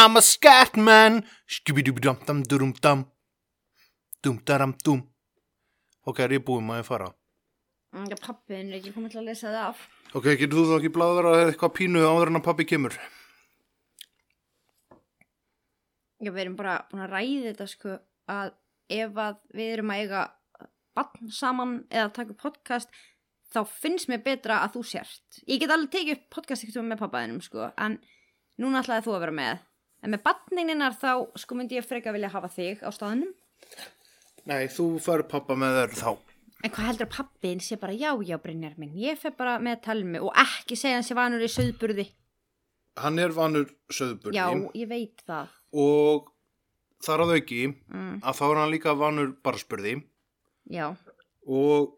I'm a scat man Skibidubidum-dum-dum-dum Dum-daram-dum Ok, er ég búinn, má ég fara? Já, pappin er ekki komið til að lesa það af. Ok, getur þú þá ekki bláður að eitthvað pínu áður en að pappi kemur? Já, við erum bara búin að ræði þetta sko að ef að við erum að eiga bann saman eða taka podcast þá finnst mér betra að þú sért. Ég get alveg tekið upp podcast ekkert með pappaðinum sko en núna ætlaði þú að vera með. En með banninginar þá sko myndi ég freka vilja hafa þig á staðunum. Nei, þú fær pappa með þér þá En hvað heldur að pappin sé bara já, já, Brynjar minn, ég fer bara með talmi og ekki segja hann sé vanur í söðburði. Hann er vanur söðburði Já, ég veit það. og þar að auki Mm, að þá er hann líka vanur bara spurði já. og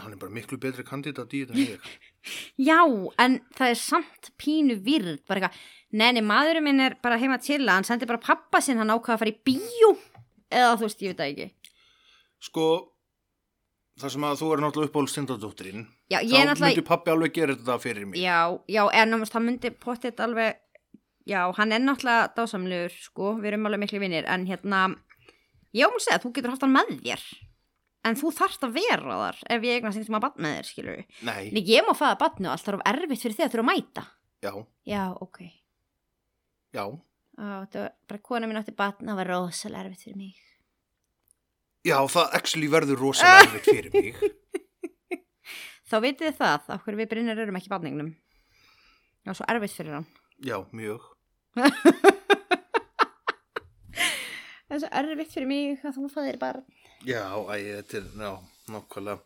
hann er bara miklu betri kandidat í þetta en ég. Já, en það er samt pínu virð, bara eitthvað, neini, maðurinn minn er bara heima til að hann sendi bara pappa sinn, hann ákvaða að fara í bíó, eða þú veist, ég veit það ekki. Sko, þar sem að þú er náttúrulega uppáhald stendadóttirinn Já, ég þá náttúrulega, myndi pappi alveg gera þetta fyrir mig. Já, já, en náttúrulega, það myndi pottet alveg, já, hann er náttúrulega dásamlegur, sko, við erum alveg miklu vinnir, en hérna, ég ámur segja, þú getur haft hann með þér, en þú þarft að vera þar ef ég eignast einhvern maður bann með þér, skilur við. Nei, En ég má faða bannu og allt þarf erfitt fyrir þig að þurfa að mæta. já, Já, ok. já Á, þetta var bara kona mín átti batn, það var rosalega erfitt fyrir mig. Já, það actually verður rosalega erfitt fyrir mig Þá vitið þið það, af hverju við Brynjar erum ekki í badningnum. Það var svo erfitt fyrir hann. Já, mjög Það er svo erfitt fyrir mig að þú fæðir bara. Já, æ, þetta er, já, nokkvælega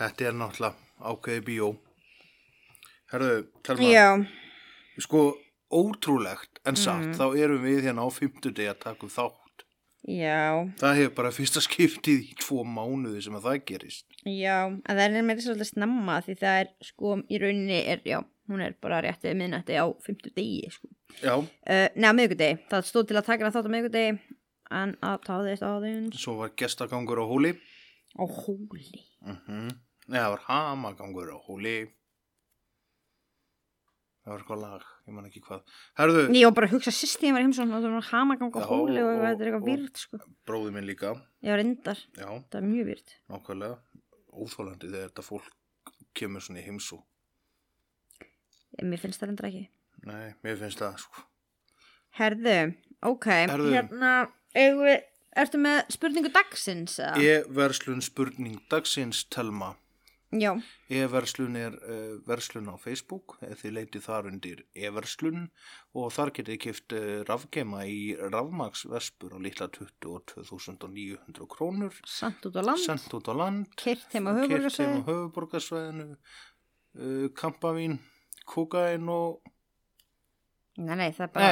Þetta er náttúrulega ákveði bíó. Herðu, Telma. Já. Sko, ótrúlegt en satt, Mm. þá erum við hérna á fimmtudegi að taka um þátt. Já, Það hefur bara fyrsta skiptið í tvo mánuði sem að það gerist. Já, en það er meira svolítið snemma því það er sko í rauninni er, já, hún er bara rétt við minnætti á 50 degi, sko. Uh, Nei, á miðgudegi, það stóð til að taka hana þátt á miðgudegi, en að táði þetta aðeins svo var gestagangur á hóli á hóli. mm Nei, það var hamagangur á hóli Það var eitthvað lag, ég man ekki hvað. Herðu, Ég var bara að hugsa sýst ég var í heimsókn og það var hamagang á Já, hóli og þetta er eitthvað virð, sko. bróði minn líka. Var reyndar, Já, það er mjög virð. nákvæmlega. Óþólandi þegar þetta fólk kemur svona í heimsú Mér finnst það reyndar ekki. Nei, mér finnst það sko. Herðu, ok, Herðu. hérna, við, ertu með spurningu dagsins? E-verslun spurning dagsins telma Já, E-verslun er uh, verslun á Facebook þið leitið þar undir e-verslun og þar getið kift uh, rafgema í rafmagsvespur á litla 22.900 krónur. Samt út á land, sendt út á land. Kyrt heim á keypt heim höfuborgarsvæði. á höfuborgarsvæðinu uh, kampavín, kókain og Nei, nei, það er bara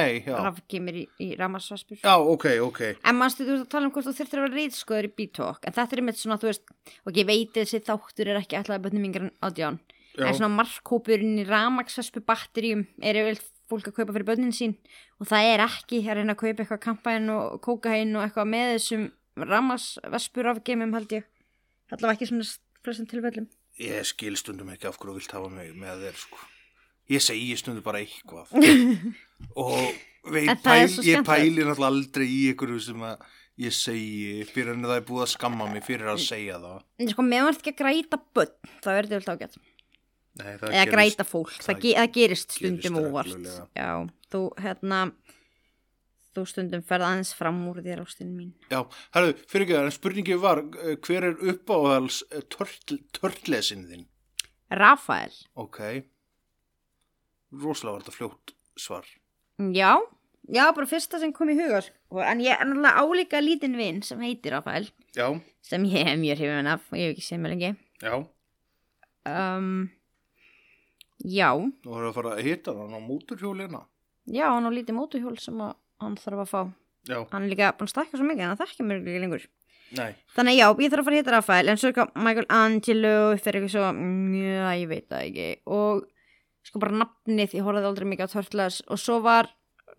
rafgimir í, í ramarsvaspur. já, ok, ok. En mannstu, þú ert að tala um hvort þú þurftir að vera reyðskoður í B-Talk, en þetta er einmitt svona, þú veist, og ég veit þessi þáttur er ekki alltaf bönnum yngar en átján, já, en svona markkópurinn í ramagsvaspu batteríum er yfir fólk að kaupa fyrir bönnin sín og það er ekki að reyna að kaupa eitthvað kampaðin og kókain og eitthvað með þessum ramagsvaspur rafgimum held ég, allavega ekki svona flestum tilfellum. Ég segi stundum bara eitthvað og veit, pæl, ég skemmtilegt. pæli náttúrulega aldrei í einhverju sem að ég segi fyrir en það er búið að skamma mig fyrir að segja það En sko, meðan ert ekki að græta bönn, þá er þetta vel það Eða gerist- græta fólk, það, það ge það gerist stundum óvart. Já, þú, hérna, þú stundum ferð aðeins fram úr þér ástin mín. Já, herru, fyrir ekki það, en spurningi var eh, hver er uppáhals eh, törl, törlesin þinn? Rafael. Ok rosalega var þetta fljótt svar Já, já, bara fyrsta sem kom í huga, sko. En ég er náttúrulega álíka lítinn vinn sem heitir Rafael, Já, sem ég hef mjög hrifin af og ég hef ekki séð mér lengi. já, Um, Já, það er að fara að hitta hann á múturhjólina. já, hann á lítið mótuhjól sem hann þarf að fá. Já, Hann er líka búin að stakka svo mikið, en það þekkja mér ekki lengur. nei, Þannig já, ég þarf að fara að hitta Rafael, en svo er eitthvað Michael Angelo, fyrir eitthvað svo, mjög, ég veit það ekki. Og sko bara nafnið, ég horfði aldrei mikið á Turtles og svo var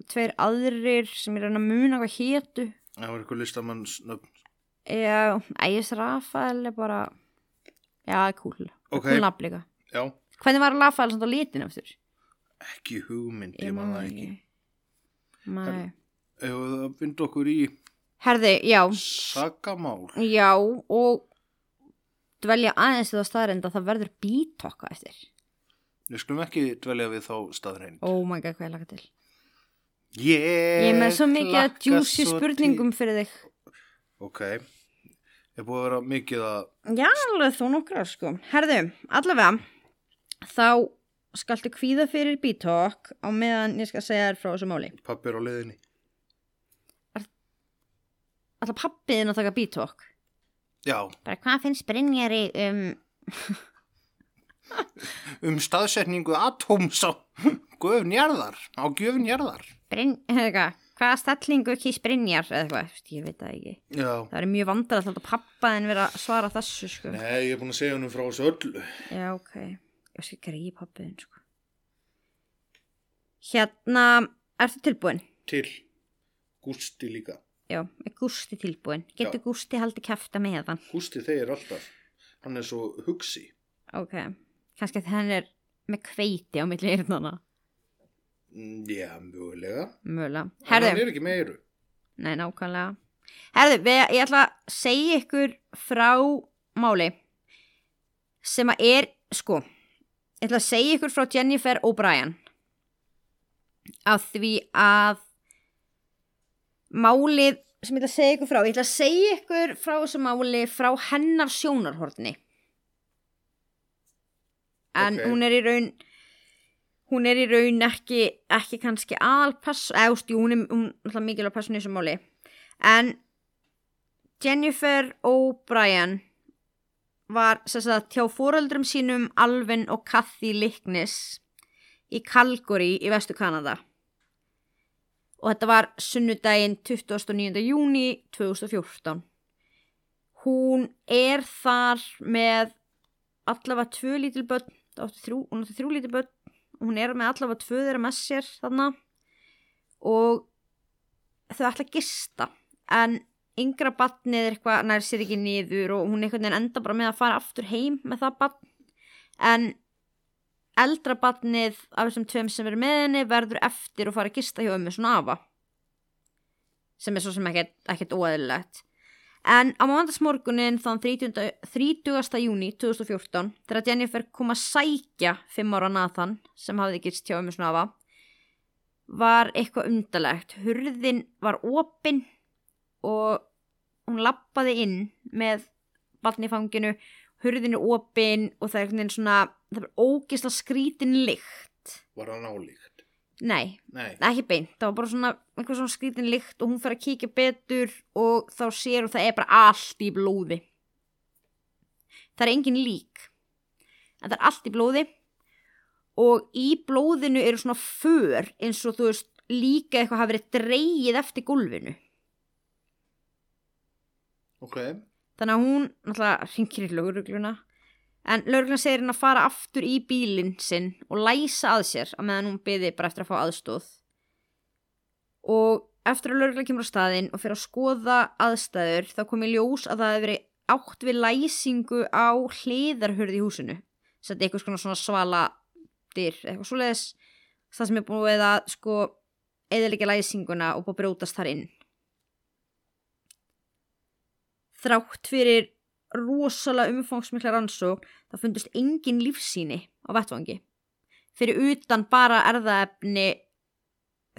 tveir aðrir sem ég reyna að muna hvað hétu. það var eitthvað listamannsnöfn. Já, ægis Rafael er bara, já, cool. Ok. Cool nafn líka. Já, Hvernig var Rafael á litin eftir? ekki hugmynd, ég man það ekki. Nei. Ef það vind okkur í Herði, já, sagamál. já og dvelja aðeins það staðrind að það verður bítokka eftir. Við skulum ekki dvelja við þá staðreind. Oh my god, hvað ég laka til. Ég, Ég er með svo mikið að svo spurningum fyrir þig. Ok, ég er búið að vera mikið að, Já, alveg þú nokkra, sko. Herðu, allavega, þá skaltu kvíða fyrir bítok á meðan ég skal segja þér frá þessu máli. pappi er á leiðinni. Alltaf pappiðin að taka bítok. Já, Bara hvað finnst Brynjari um... um staðsetningu atóms á göfn jarðar, á gjöfn jarðar. Bryn... Eitthvað, hvaða stellingu kýs Brynjar eða eitthvað, ég veit það ekki. Já, Það er mjög vandrar að þetta pappaðin vera að svara þessu, sko. nei, ég er búin að segja hann frá þessu öllu. Já, ok. Ég skal greiði pappiðin, sko. Hérna, ertu tilbúin? Til Gústi líka. Já, er Gústi tilbúin? Getur Já. Gústi haldið kæfta með hann? Gústi þeir alltaf. Hann er svo hugsi. Ok, kannski að hann er með kveiti á milli eyrnana. Mm, Já, mjögulega. Mögulega. En Hann Herðu, er ekki meiru. nei, nákvæmlega. Herðu, við, ég ætla að segja ykkur frá máli sem að er, sko, ég ætla að segja ykkur frá Jennifer O'Brien af því að málið sem ég ætla að segja ykkur frá, ég ætla að segja ykkur frá þessu máli frá hennar sjónarhorni en Ok. hún er í raun hún er í raun ekki ekki kannski aðalpass eða hún er náttúrulega mikilvæg passun í þessu máli en Jennifer O'Brien var sagt hjá fóröldrum sínum Alvin og Kathy Lickness í Calgary í vestu Kanada og þetta var sunnudaginn 29. júni 2014 hún er þar með allavega tvö lítil börn það átti þrjú, hún átti þrjú lítil börn. Og hún er með allavega tvö þeirra með sér þarna. Og þau ætla að gista. En yngra batnið er eitthvað nær sér ekki niður og hún einhvern veginn enda bara með að fara aftur heim með það batn en eldra batnið af þessum tveim sem eru með henni verður eftir og fara að gista hjá ömmu svona afa. Sem er svo sem ekkert, ekkert óæðilegt en á mándasmorgunin þann 30. 30. júni 2014 þegar Jennifer kom að sækja 5 ára Nathan sem hafði gist hjá ömmu svona afa var eitthvað undalegt hurðin var opin og hún lappaði inn með batni í fanginu hurðin er opin og það er svona það er ógisla skrítin lykt Var hann álíkt? Nei, Nei. ekki beint, það var bara svona einhver svona skrítin lykt og hún fer að kíkja betur og þá sér og það er bara allt í blóði. Það er engin lík. En það er allt í blóði og í blóðinu eru svona för eins og þú veist líka eitthvað hafi verið dreigið eftir gólfinu. Ok. þannig að hún náttúrulega ringir í laurugluna en laurugluna segir henn að fara aftur í bílinn sinn og læsa að sér að meðan hún byði bara eftir að fá aðstóð og eftir að lauruglan kemur á staðinn og fyrir að skoða aðstæður þá kom í ljós að það hefur verið átt við læsingu á hliðarhurð í húsinu. Þetta er eitthvað svona svala dyr eitthvað svoleiðis. Það sem er búið að sko eðalega læsinguna og búið að brjótast þar inn. Þrátt fyrir rosalega umfangsmikla rannsók það fundust engin lífsýni á vettvangi. Fyrir utan bara erðaefni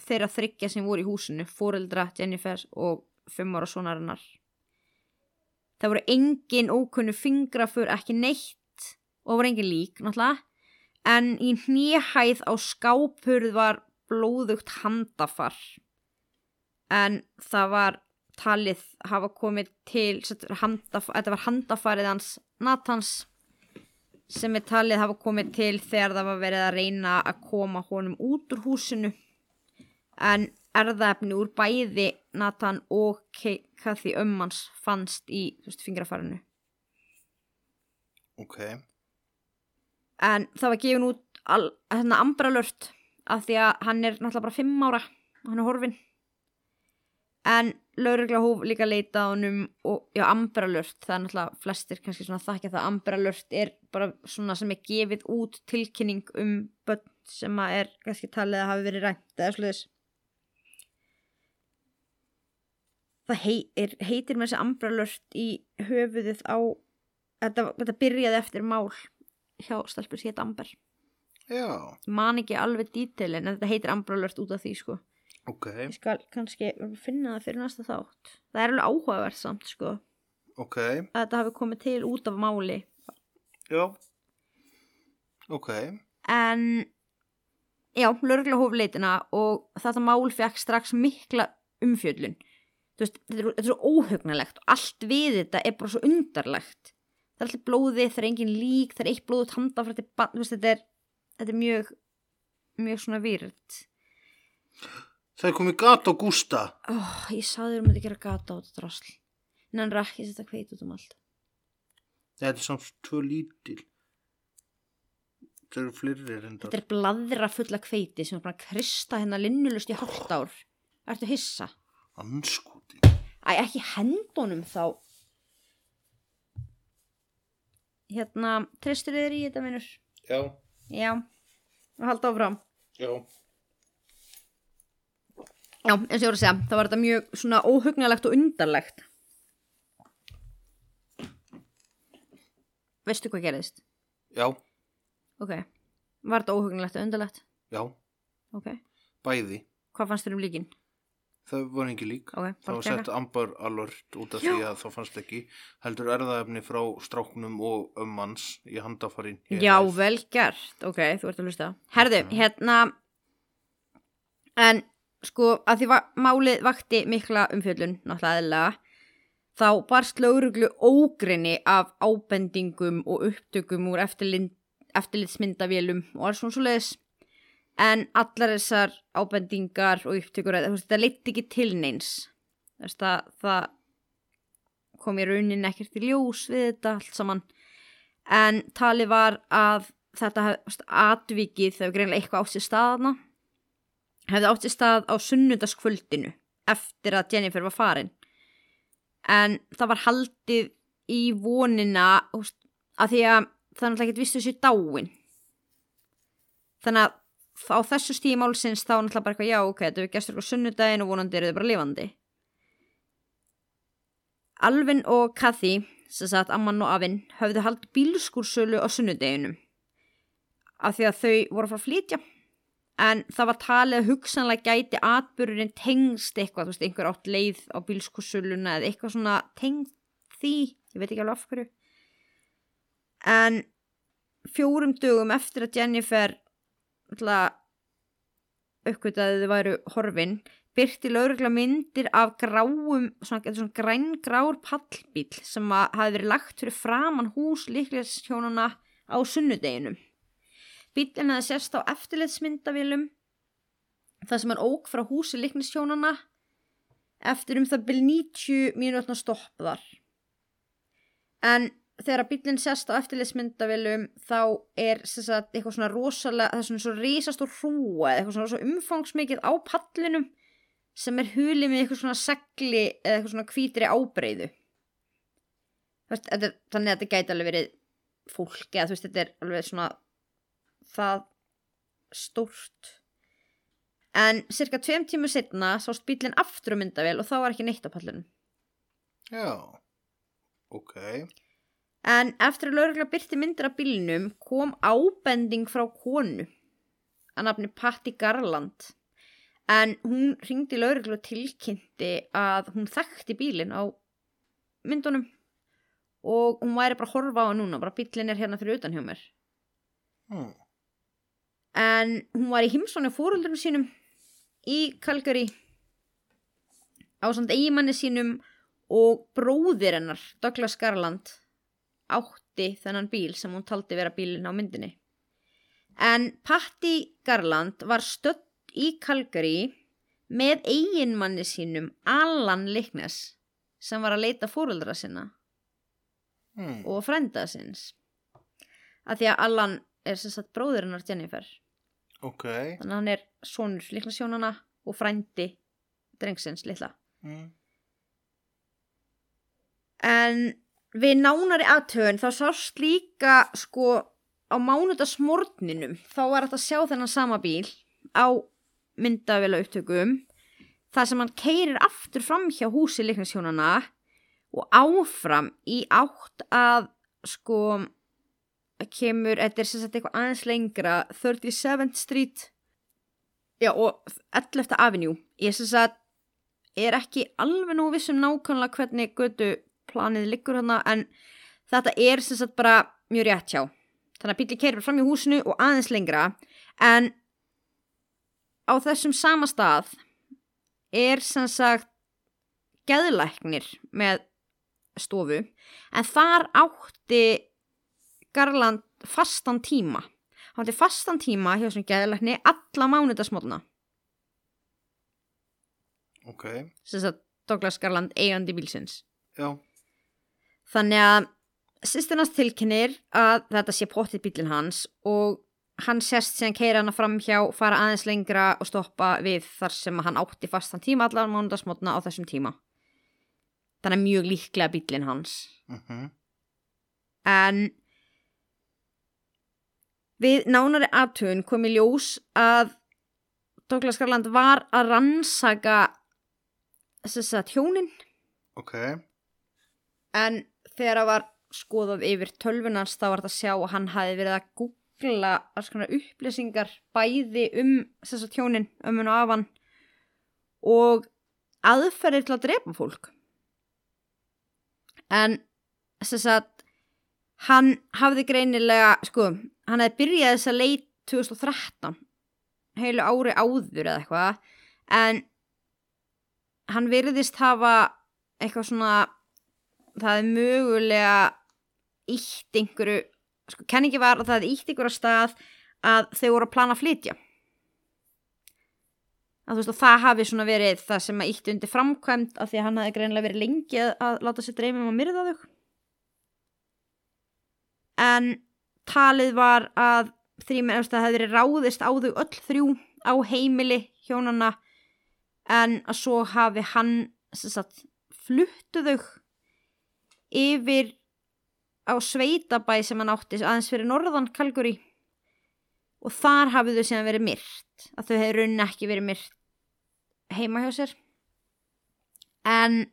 þeirra þryggja sem voru í húsinu fóreldra Jennifer og fimm ára sonarinnar það voru engin ókunnu fingrafur ekki neitt og voru engin lík náttúrulega. En í hnýhæð á skápurð var blóðugt handafar. En það var talið hafa komið til handaf, þetta var handafarið hans Natans sem er talið hafa komið til þegar það var verið að reyna að koma honum út úr húsinu. En erðaefni úr bæði Nathan og Kathy ömmans fannst í veist, fingrafarinu ok, en það var gefin út al, hérna Amber Alert af því að hann er náttúrulega bara fimm ára og hann er horfin en laurugla hóf líka leita á honum og já Amber Alert það er náttúrulega flestir kannski svona þakka það. Amber Alert er bara svona sem er gefið út tilkynning um börn sem að er kannski talið að hafi verið rænt eða sluðis það hei, er, heitir með þessi Amber Alert í höfuðið á þetta, þetta byrjaði eftir mál hjá stelpur sétt Amber. Já, man ekki alveg dítilin en þetta heitir Amber Alert út af því sko ok, ég skal kannski finna það fyrir næsta þátt. Það er alveg áhugavert samt sko. Ok, að þetta hafi komið til út af máli. Já, ok, en já, lögregla hóf leitina og þetta mál fekk strax mikla umfjöllun. Þú veist, þetta er, þetta er svo óhugnalegt. Og allt við þetta er bara svo undarlegt. Það er allir blóði, það er engin lík það er eitt blóðut handa frá þetta veist, þetta er, þetta er mjög mjög svona výrt það er komið gat á Gústa, oh, ég saði þér um að gera gata á þetta drasl. En hann rakki þetta hveit út um allt. Þetta er samt tvö lítil, það eru fleiri reyndar, þetta er bladra fulla hveiti sem er bara að krista hérna linnulust í hálft ár. Ertu hissa? anskoti, Æ, ekki hendunum þá. Hérna, treystur þér í þetta minnur? já, Já, og halda áfram. Já, Já, eins og ég voru að segja, það var þetta mjög svona óhugnalegt og undarlegt. Veistu hvað gerðist? já, Ok, var þetta óhugnalegt og undarlegt? já, Ok, bæði, hvað fannst þér um líkin? það var ekki lík, Ok, það var bara sett Amber Alert út af því að það fannst ekki, heldur erðaefni frá stráknum og ömmans í handafarin. Já, vel gert, ok, þú ert að hlusta. Herðu, hérna En sko, að því va málið vakti mikla umfjöllun, náttúrulega þá barst lögreglu ógrinni af ábendingum og upptökum úr eftirlitsmyndavélum og alls svona svo leiðis en allar þessar ábendingar og upptökur, þetta leitt ekki til neins. Það, það kom í raunin ekkert í ljós við þetta allt saman. En talið var að þetta atvikið þau greinlega eitthvað átt sér staðna hefði átt sér stað á sunnundaskvöldinu eftir að Jennifer var farin. En það var haldið í vonina að því að það náttúrulega ekki vistu sér dáin. Þannig að á þessu stíði málsins þá náttúrulega bara eitthvað já ok, þetta er gestur á sunnudaginn og vonandi eru þau bara lifandi. Alvin og Kathy sem sagt amman og afinn höfðu haldið bílskúrsölu á sunnudeginum af því að þau voru að fara að flytja en það var talið að hugsanlega gæti atbyrðurinn tengst eitthvað, þú veist, einhver átt leið á bílskúrsöluna eða eitthvað svona tengst því, ég veit ekki alveg af hverju en fjórum dögum eftir að Jennifer uppkvitaði þau væru horfin byrti laurugla myndir af gráum, svona, svona grængrár pallbíl sem að hafi verið lagt fyrir framann hús líklegshjónuna á sunnudeginum. Bílinn hefði sérst á eftirlitsmyndavélum þar sem hann ók frá húsi líklegshjónuna eftir um það byrj 90 mínútna stopp þar. En þegar bílinn sérst á eftirlitsmyndavélum þá er sagt, eitthvað svona rosalega, það er svona svo risast og hrúa eða eitthvað svona svo umfangsmikið á pallinum sem er hulið með eitthvað svona segli eða eitthvað svona hvítri ábreyðu veist, þetta, þannig að þetta gæti alveg verið fólk eða þú veist þetta er alveg svona það stórt. En cirka tveim tímu setna sást bílinn aftur á myndavél og þá var ekki neitt á pallinum. Já, ok, En eftir að laurugla byrti myndir af bílnum kom ábending frá konu að nafni Patti Garland. En hún ringdi lauruglu og tilkynnti að hún þekkti bílinn á myndunum og hún væri bara að horfa á hann núna, bara bílinn er hérna fyrir utan hjá mér. Hmm. En hún var í heimsónu fóröldurum sínum í Calgary á samt eigimanni sínum og bróðir hennar Douglas Garland átti þennan bíl sem hún taldi vera bílinn á myndinni. En Patti Garland var stödd í Calgary með eiginmanni sínum Alan Lickness sem var að leita fóruldra sinna mm. og frenda sinns. Að því að Alan er sem sagt bróðurinnar Jennifer. Ok Þannig að hann er sonur Lickness-sjónana og frændi drengsins litla. mm. En við nánari aðtöðun þá sást líka sko á mánudasmorninum þá var þetta að sjá þennan sama bíl á myndavela upptökum þar sem hann keirir aftur fram hjá húsi leiknishjónana og áfram í átt að sko kemur, þetta er sem sagt eitthvað aðeins lengra 37th Street. Já og 11th Avenue. Ég sem sagt er ekki alveg nú vissum nákvæmlega hvernig götu planið liggur hana en þetta er sem sagt bara mjög rétt hjá. Þannig að bíli keirir fram í húsinu og aðeins lengra en á þessum sama stað er sem sagt geðlæknir með stofu en þar átti Garland fastan tíma. Hann átti fastan tíma hjá þessum geðlækni alla mánudagsmótna ok. Sem sagt Douglas Garland eigandi bílsins. Já. Þannig að sýstinans tilkynir að þetta sé pottið bílinn hans og hann sérst síðan keira hana fram hjá, fara aðeins lengra og stoppa við þar sem hann átti fastan tíma allar mánudasmotna á þessum tíma. Þannig að mjög líklega bílinn hans. mm En við nánari aðtun kom í ljós að Douglas Garland var að rannsaka þess að hjónin ok En þegar það var skoðað yfir tölvunans þá var þetta að sjá að hann hafi verið að googla konar upplýsingar bæði um þess að tjónin, ömmun og afan og aðferðir til að drepa fólk. En þess að hann hafði greinilega, sko, hann hefði byrjað þess að leit 2013, heilu ári áður eða eitthvað, en hann virðist hafa eitthvað svona það er mögulega ítt einhverju sko kenningi var að það er ítt einhverju stað að þau voru að plana að flytja. Að þú veist og það hafi svona verið það sem að ítt undir framkvæmt af því að hann hafi greinlega verið lengi að láta sér dreymum að myrða þau en talið var að þrýminn eftir að það hefði ráðist á þau öll þrjú á heimili hjónana en að svo hafi hann sagt fluttu þau yfir á sveitabæ sem hann átti aðeins fyrir norðan Kalguri og þar hafið þau síðan verið myrt að þau hefur raunin ekki verið myrt heima hjá sér. En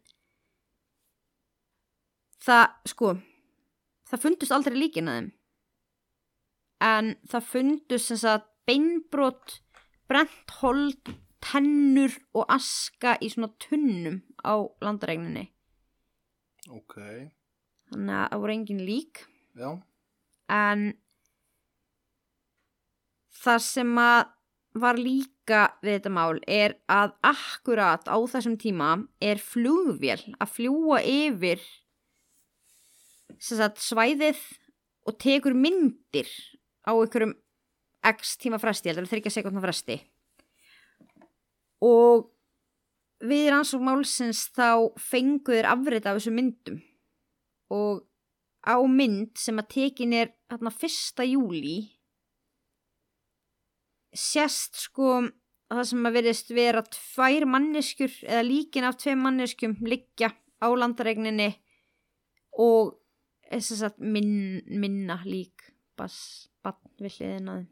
það sko það fundust aldrei líkin að þeim. En það fundust sem sagt beinbrot brent hold tennur og aska í svona tunnum á landaregninni ok. Þannig að það voru engin lík. Já. En það sem að var líka við þetta mál er að akkurat á þessum tíma er flugvél að fljúa yfir sagt, svæðið og tekur myndir á einhverjum x tíma fresti, heldur þryggja sekundna fresti. Og við rannsók málsins þá fenguður afrit af þessum myndum. Og á mynd sem að tekin er hérna fyrsta júli sérst sko það sem að verðist vera tvær manneskjur eða líkin af tveim manneskjum liggja á landaregninni og þess að minn, minna lík bass, bann við hliðina á þeim.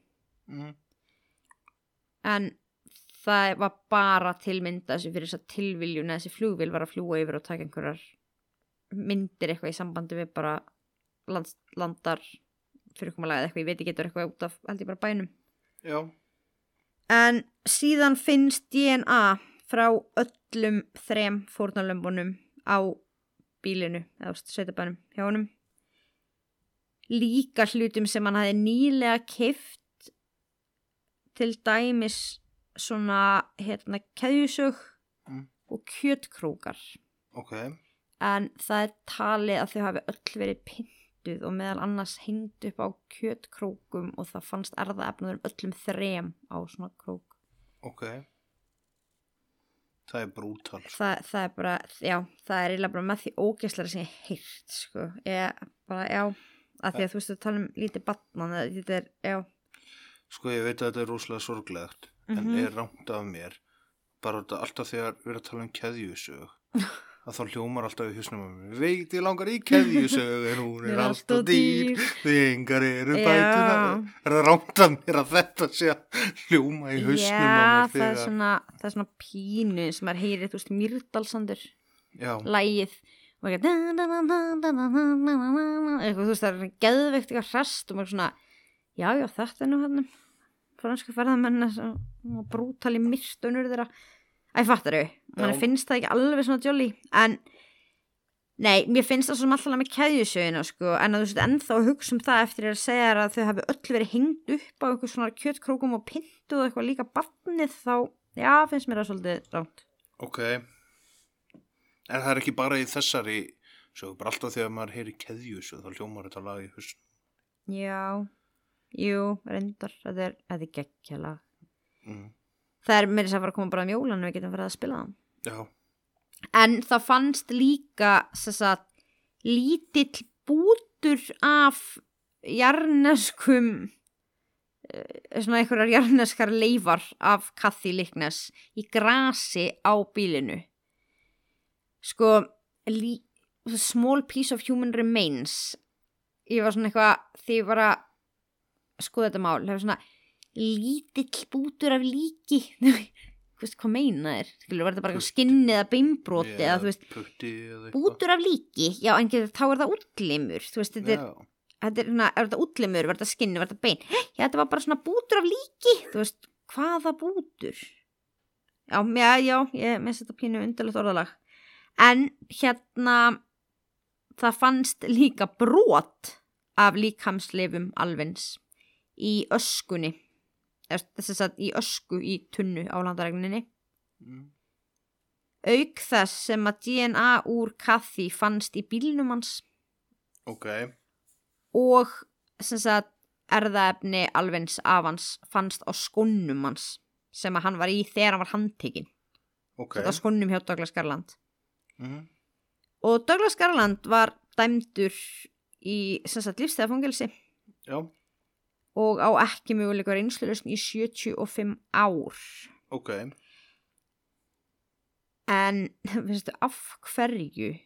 mm. en það var bara til mynda þessu fyrir þess að tilviljun að þessi flugvél var að fljúa yfir og taka einhverjar myndir eitthvað í sambandi við bara land, landar fyrirkomulega eða eitthvað, ég veit ekki getur eitthvað út af held ég bara bænum já en síðan finnst DNA frá öllum þrem fórnarlömbunum á bílinu eða sveitabænum hjá honum líka hlutum sem hann hafi nýlega kift til dæmis svona hérna keðjusög Mm. og kjötkrókar ok en það er talið að þau hafi öll verið mynduð og meðal annars hengd upp á kjötkrókum og það fannst erðaefnaður öllum þrem á svona krók. Ok. Það er brútal. Það, það er bara, já, það er eiginlega bara með því ógæslega sem ég heyrt, sko. Ég bara, já, að því að þú veist að tala um lítið batnan, þetta er, já, Sko ég veit að þetta er rosalega sorglegt en Mhm. er rámt af mér bara þetta alltaf þegar við erum að tala um keðjusög að þá hljómar alltaf í mér veit ég langar í keðjusög en hún er alltaf dýr því engar eru Já. bætuna er það rámt af mér að þetta sé að hljóma í hausnum já, það er svona, það er svona pínu sem maður heyrir, þú veist, Mýrdalsandur. já, lægið og ekki eitthvað, þú veist, það er geðveikt eitthvað hrest og maður svona, já, já, þetta er nú hann franska ferðamenn og brútali myrtunur þeirra. Æ, fattar þau, mann finnst það ekki alveg svona jolly, en nei, mér finnst það svona alltaf með keðjusögina, sko, en að þú veist ennþá að hugsa um það eftir að segja að þau hafi öll verið hengd upp á eitthvað svona kjötkrókum og pintu og eitthvað líka barnið þá, já, finnst mér það svolítið ránt ok en það er ekki bara í þessari sög, bara alltaf þegar maður heyri keðjusög þá hljómar þetta lag í hausnum Já, jú, reyndar, þetta er, þetta er geggjala. mm. Það er meira sem að fara að koma bara um jólan og við getum farið að spila það. já, En það fannst líka, þess að, lítill bútur af jarneskum, eh, svona einhverjar jarneskar leifar af Kathy Liknes í grasi á bílinu. Sko, lí, small piece of human remains. Ég var svona eitthvað því ég var að skoða þetta mál. Hefur svona lítill bútur af líki. Veist hvað meina þér skilur, var þetta bara skinnið eða beinbroti eða þú veist, eða bútur af líki? Já, en getur, þá er það útlimur. Veist, þetta er, já, þetta er, svona, er þetta útlimur? Var þetta skinnið, var þetta bein? Já, þetta var bara svona bútur af líki. Hvaða bútur? Já, já, ég minnst þetta pínu undirlegt orðalag en hérna það fannst líka brot af líkamsleifum alvins í öskunni. Þess að í ösku í tunnu á landaregninni. Mm. auk þess sem að DNA úr Kathy fannst í bílnum hans. Ok. Og sem sagt erðaefni alvins af hans fannst á skónum hans sem að hann var í þegar hann var handtekinn. Ok. Skónum hjá Douglas Garland mm. og Douglas Garland var dæmdur í sem sagt lífstæðafangelsi og á ekki möguleika reynslurösn í 75 ár. Ok. En veistu, af hverju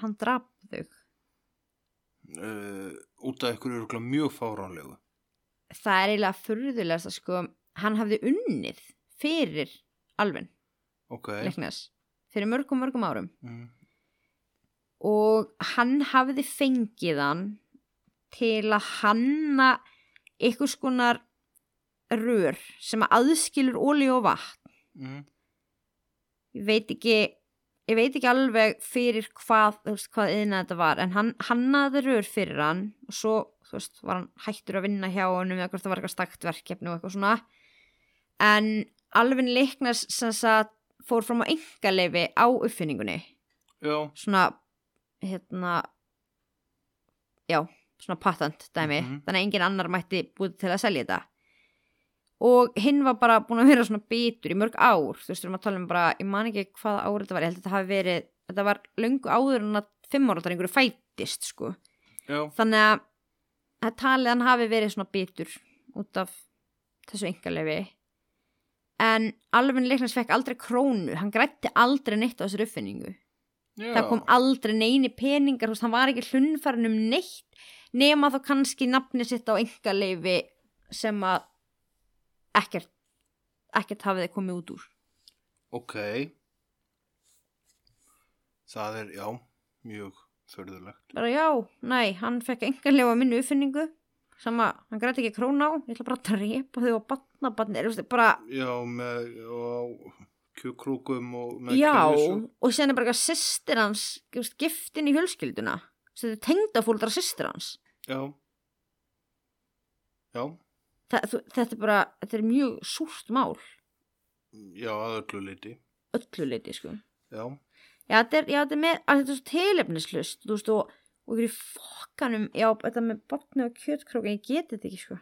hann draf þau uh, út af ykkur eru mjög fáránlegu. Það er eiginlega furðulegast að sko hann hafði unnið fyrir alvin ok. Leiknes fyrir mörgum mörgum árum mm. og hann hafði fengið hann til að hanna einhvers konar rör sem að aðskilur óli og vatn Mm. ég veit ekki ég veit ekki alveg fyrir hvað hvað yðna þetta var en hann hannaði rör fyrir hann og svo veist, var hann hættur að vinna hjá hann eða hvort það var eitthvað stakt verkefni og eitthvað svona en alveg leiknas sem sagt fór fram á engaleifi á uppfinningunni. Já, svona hérna já, svona patent dæmi. Mhm. þannig að engin annar mætti búið til að selja þetta. Og hinn var bara búin að vera svona bitur í mörg ár. Þú veist, við erum að tala um bara, ég man ekki hvaða ár þetta var, ég held að þetta hafi verið þetta var löngu áður en að fimm ára einhverju fætist sko. Já, þannig að að talið hann hafi verið svona bitur út af þessu engalegi en alveg leiknars fekk aldrei krónu. Hann grætti aldrei neitt á þessari uppfinningu já. það kom aldrei neini peningar hann var ekki hlunnfærin um neitt nema þá kannski nafni sitt á engaleifi sem að ekkert ekkert hafið þið komið út úr. Ok. Það er, já, mjög förðulegt bara já, næ, hann fekk engaleifi á minni uppfinningu sem að hann græti ekki krónu á. Ég ætla bara að drepa þau og batna er, bara, já, með og kjökrúkum og með já keðjusög. og sen er bara eitthvað sýstir hans veist, giftin í fjölskylduna. Þetta er tengdafóldra sýstir hans. Já. Já, Þa, þú, þetta er bara, þetta er mjög súrt mál. Já, að öllu leiti öllu leiti sko. Já, Já, þetta er, já, þetta er með, þetta er svo tilefnislust, þú veist, og, og ykkur í fokkanum, já, þetta með botni og kjötkrókin, ég geti þetta ekki, sko.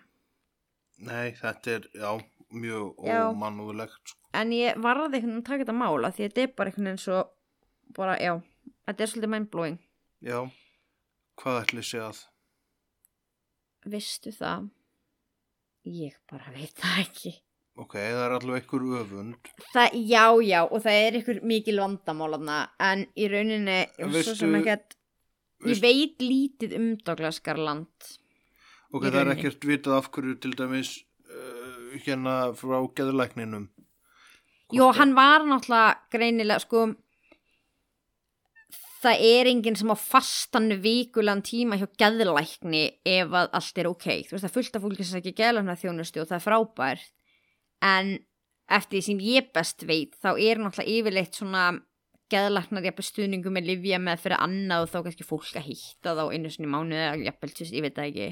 Nei, þetta er, já, mjög Já. ómannúðlegt, sko. En ég varði einhvern veginn að taka þetta mála því þetta er bara einhvern veginn svo, bara, já, þetta er svolítið mindblowing. Já, hvað ætli sé að? Vistu það? Ég bara veit það ekki. Ok, það er allavega einhver öfund. Það, já, já, og það er ykkur mikil vandamálaðna, en í rauninni, svo Veistu- sem ekki að, ég veit lítið um Douglas Garland. Ok, það er ekkert vitað af hverju til dæmis uh, hérna frá geðlækninum. Jó, hann var náttúrulega greinilega, sko, það er enginn sem á fastan vikulan tíma hjá geðlækni ef að allt er ok. Þú veist, það er fullt af fólki sem ekki geðlækna þjónustu og það er frábært, en eftir því sem ég best veit, þá er náttúrulega yfirleitt svona geðlæknar jafnvel stuðningu með livja með fyrir annað og þá kannski fólk að hitta þá einu sinni í mánuði eða veist, ég veit það ekki.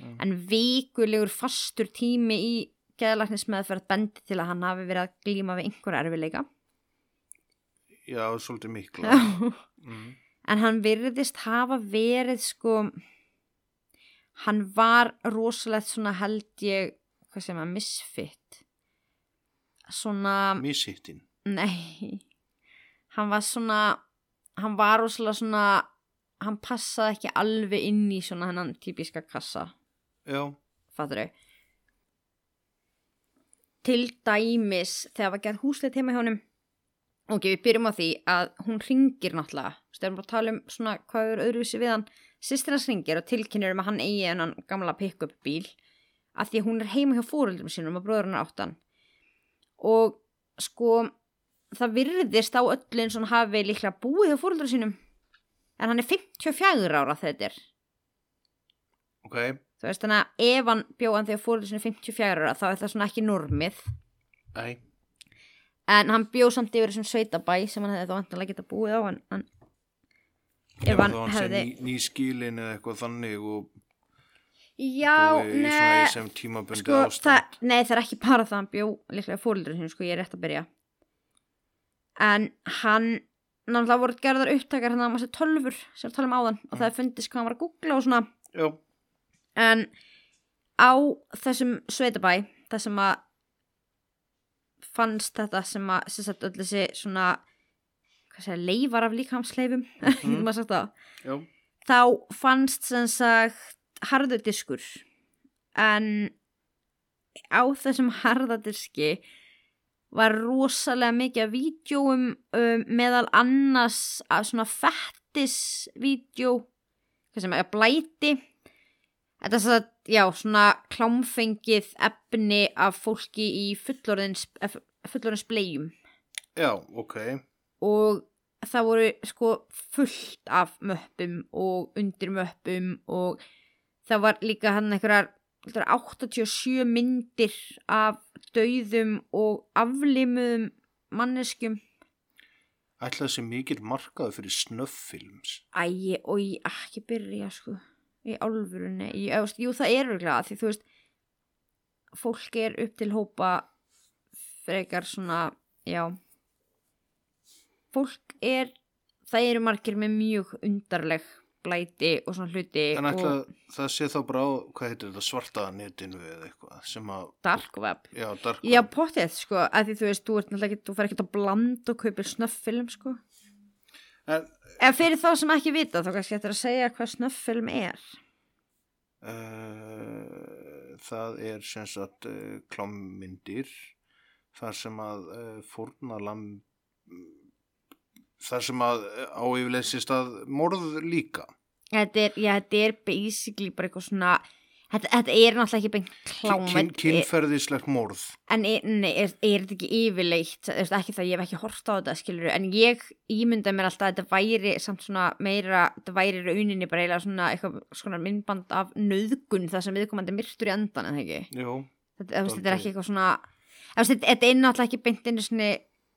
Mm. En vikulegur fastur tími í geðlæknismeðferð bendi til að hann hafi verið að glíma við einhverja erfileika. Já, svolítið mikla. mm. en hann virðist hafa verið sko hann var rosalegt svona held ég hvað sem að misfit svona Mishittin. nei hann var svona hann var rosalega svona hann passaði ekki alveg inn í svona hennan típiska kassa. Já, fattur þau til dæmis þegar var gerð húsleit heima hjá honum ok, við byrjum á því að hún ringir náttúrulega, stefnum bara að tala um svona hvað er öðruvísi við hann sýstir hans ringir og tilkynir um að hann eigi hennan gamla pick-up bíl af því að hún er heima hjá fóruldrum sínum og bróður hann áttan. Og sko það virðist á og hann hafi líklega búið hjá fóruldrum sínum. En hann er 54 ára þetta er. Ok. Þú veist þannig að ef hann bjóðan þegar fóröldur sinni 54 ára þá er það svona ekki normið. Æ, en hann bjóð samt yfir þessum sveitabæ sem hann hefði þá vantanlega geta búið á en, en ef hann hann hefði ný, ný skilin eða eitthvað þannig og Já, nei sem sko, það, Nei, það er ekki bara það að hann bjó líklega fóröldur sinni, sko, ég er rétt að byrja en hann náttúrulega voru gerðar upptakar hann að maður sé tölfur sem við talum áðan og það er fundist hvað hann var að googla og svona. Já, en á þessum sveitabæ það sem að fannst þetta sem að sem sagt öll þessi svona segja, leifar af líkamsleifum mm. þá fannst sem sagt harður diskur en á þessum harðadiski var rosalega mikið af vídjóum um, meðal annars af svona fettisvídjó hvað sem er blæti þetta er svona, já, svona klámfengið efni af fólki í fullorðins, fullorðins blegjum já, ok. og það voru sko fullt af möppum og undir möppum og það var líka hann einhverjar 87 myndir af dauðum og aflimuðum manneskjum. Ætla þessi mikil markaðu fyrir snöfffilms. ægi og ég ekki byrja sko. Í álfurunni jú það er örgulega því þú veist fólk er upp til hópa frekar svona já. Fólk er það eru margir með mjög undarleg blæti og svona hluti En ætla og það sé þá bara á, hvað heitir þetta, svartaða netinu eða eitthvað sem að, dark web. Já, dark já web. pottið sko að því þú veist þú, ert náttúrulega ekki, þú fer ekki að blanda og kaupir snöfffilm sko. En, en fyrir þá sem ekki vita þá kannski eftir að segja hvað snöfffilm er. Uh, það er sem sagt uh, klámmyndir þar sem að uh, fórnalam þar sem að á yfirleysist að morð líka. þetta er, já, þetta er basically bara eitthvað svona þetta, þetta er náttúrulega ekki beint klám Kyn, þetta er- kynferðislegt morð. en er, nei, er, er þetta ekki yfirleitt ekki það, ég hef ekki hort á þetta skilur en ég ímynda mér alltaf að þetta væri samt svona meira, þetta væri rauninni bara eiginlega svona eitthvað svona myndband af nöðgun það sem viðkomandi myrtur í endan en ekki Jú, þetta, þetta er ekki eitthvað svona þetta, er náttúrulega ekki beint einu svona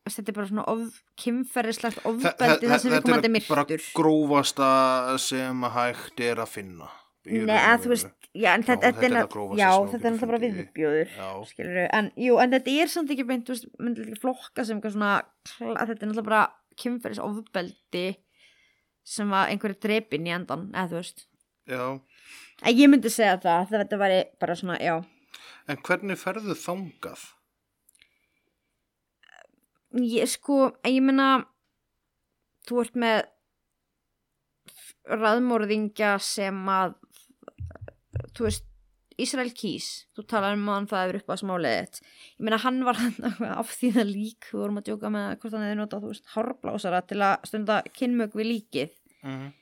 þetta er bara svona of, kynferðislegt ofbeldi það sem viðkomandi þetta er bara myrtur. grófasta sem hægt er að finna. Nei, að þú veist, já, en þetta, er já, þetta er náttúrulega bara viðbjóður, skilur en, jú, en þetta er samt ekki beint, þú veist, myndi ekki flokka sem eitthvað svona, að þetta er náttúrulega bara kynferðis ofbeldi sem var einhverju drepin í endan eða þú veist. Já, en ég myndi segja það þetta væri bara svona, já. En hvernig ferðu þangað? Ég sko, ég meina þú ert með raðmórðingja sem að þú veist Ísrael Kís, þú talar um hann það er upp á smáleðið ég meina hann var af því það lík við vorum að djóka með hvort hann hefði notað þú veist hárblásara til að stunda kynmög við líkið Mm.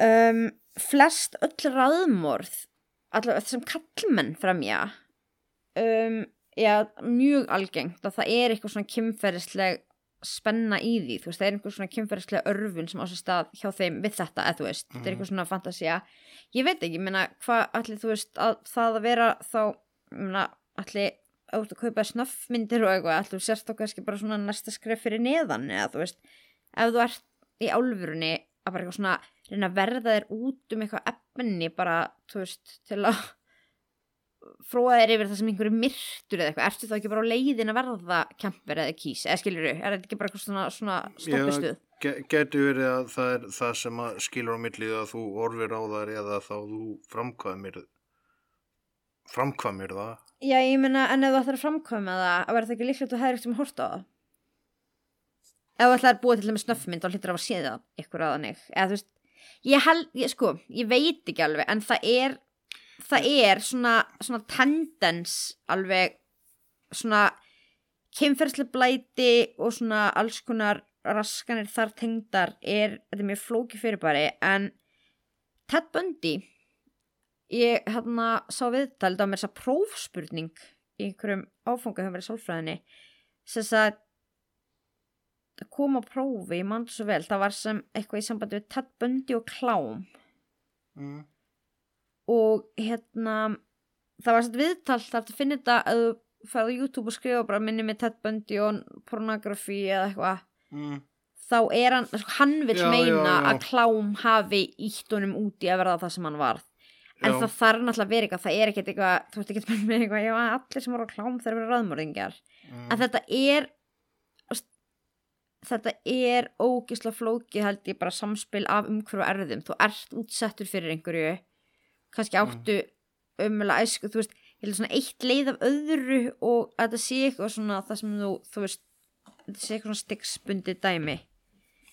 um, flest öll raðmorð allavega þessum kallmenn fremja um, já, mjög algengt að það er eitthvað svona kynferðisleg spenna í því, þú veist, það er einhver svona kynferðislega örfun sem á sér stað hjá þeim við þetta, eða þú veist, þetta er eitthvað svona fantasía. Ég veit ekki, ég meina, hvað allir þú veist, að það að vera þá ég meina, allir út að kaupa snöffmyndir og eitthvað, allir sérst þá kannski bara svona næsta skref fyrir neðan eða þú veist, ef þú ert í álfurunni að bara eitthvað svona reyna að verða þér út um eitthvað efni bara, þú veist, til að fróða þér yfir það sem einhverju myrtur eða eitthvað, ertu þá ekki bara á leiðin að verða kemper eða kís, eða skilur er þetta ekki bara eitthvað svona, svona stoppistuð Ge Gæti verið að það er það sem að skilur á millið að þú orfir á þar eða þá þú framkvæmir framkvæmir það? Já, ég meina, en ef þú ætlar að framkvæma það að verða það ekki líklegt að þú hefur ekkert um að horta á það? Ef þú ætlar að búa til þeim snöffmynd þá hlýttur að hafa séð það ykkur að þannig. Eða veist, ég held, ég, sko ég veit ekki alveg, en það er það er svona, svona tendens alveg svona kynferðslega blæti og svona alls konar raskanir þar tengdar er, þetta er mjög flóki fyrirbæri en Ted Bundy ég hérna sá viðtal það var mér þess að prófspurning í einhverjum áfanga hefur verið sálfræðinni sem að að koma á prófi, ég mann svo vel það var sem eitthvað í sambandi við Ted Bundy og klám mm. Og hérna það var svona viðtal það er að finna þetta að þú ferði á YouTube og skrifa bara minni með Ted Bundy og pornografi eða eitthvað Mm. þá er hann, sko, hann vil Já, meina já, já. að klám hafi ítt honum út í að verða það sem hann var en það þarf náttúrulega að vera eitthvað það er ekkert eitthvað, þú veist ekki með eitthvað já, allir sem voru á klám þeir eru raðmörðingjar Mm. en þetta er þetta er ógisla flókið held ég bara samspil af umhverfu erðum þú ert útsettur fyrir einhverju kannski Mm. áttu ömulega æsku, þú veist, ég held svona eitt leið af öðru og að þetta sé eitthvað svona það sem þú, þú veist þetta sé eitthvað svona styggsbundi dæmi.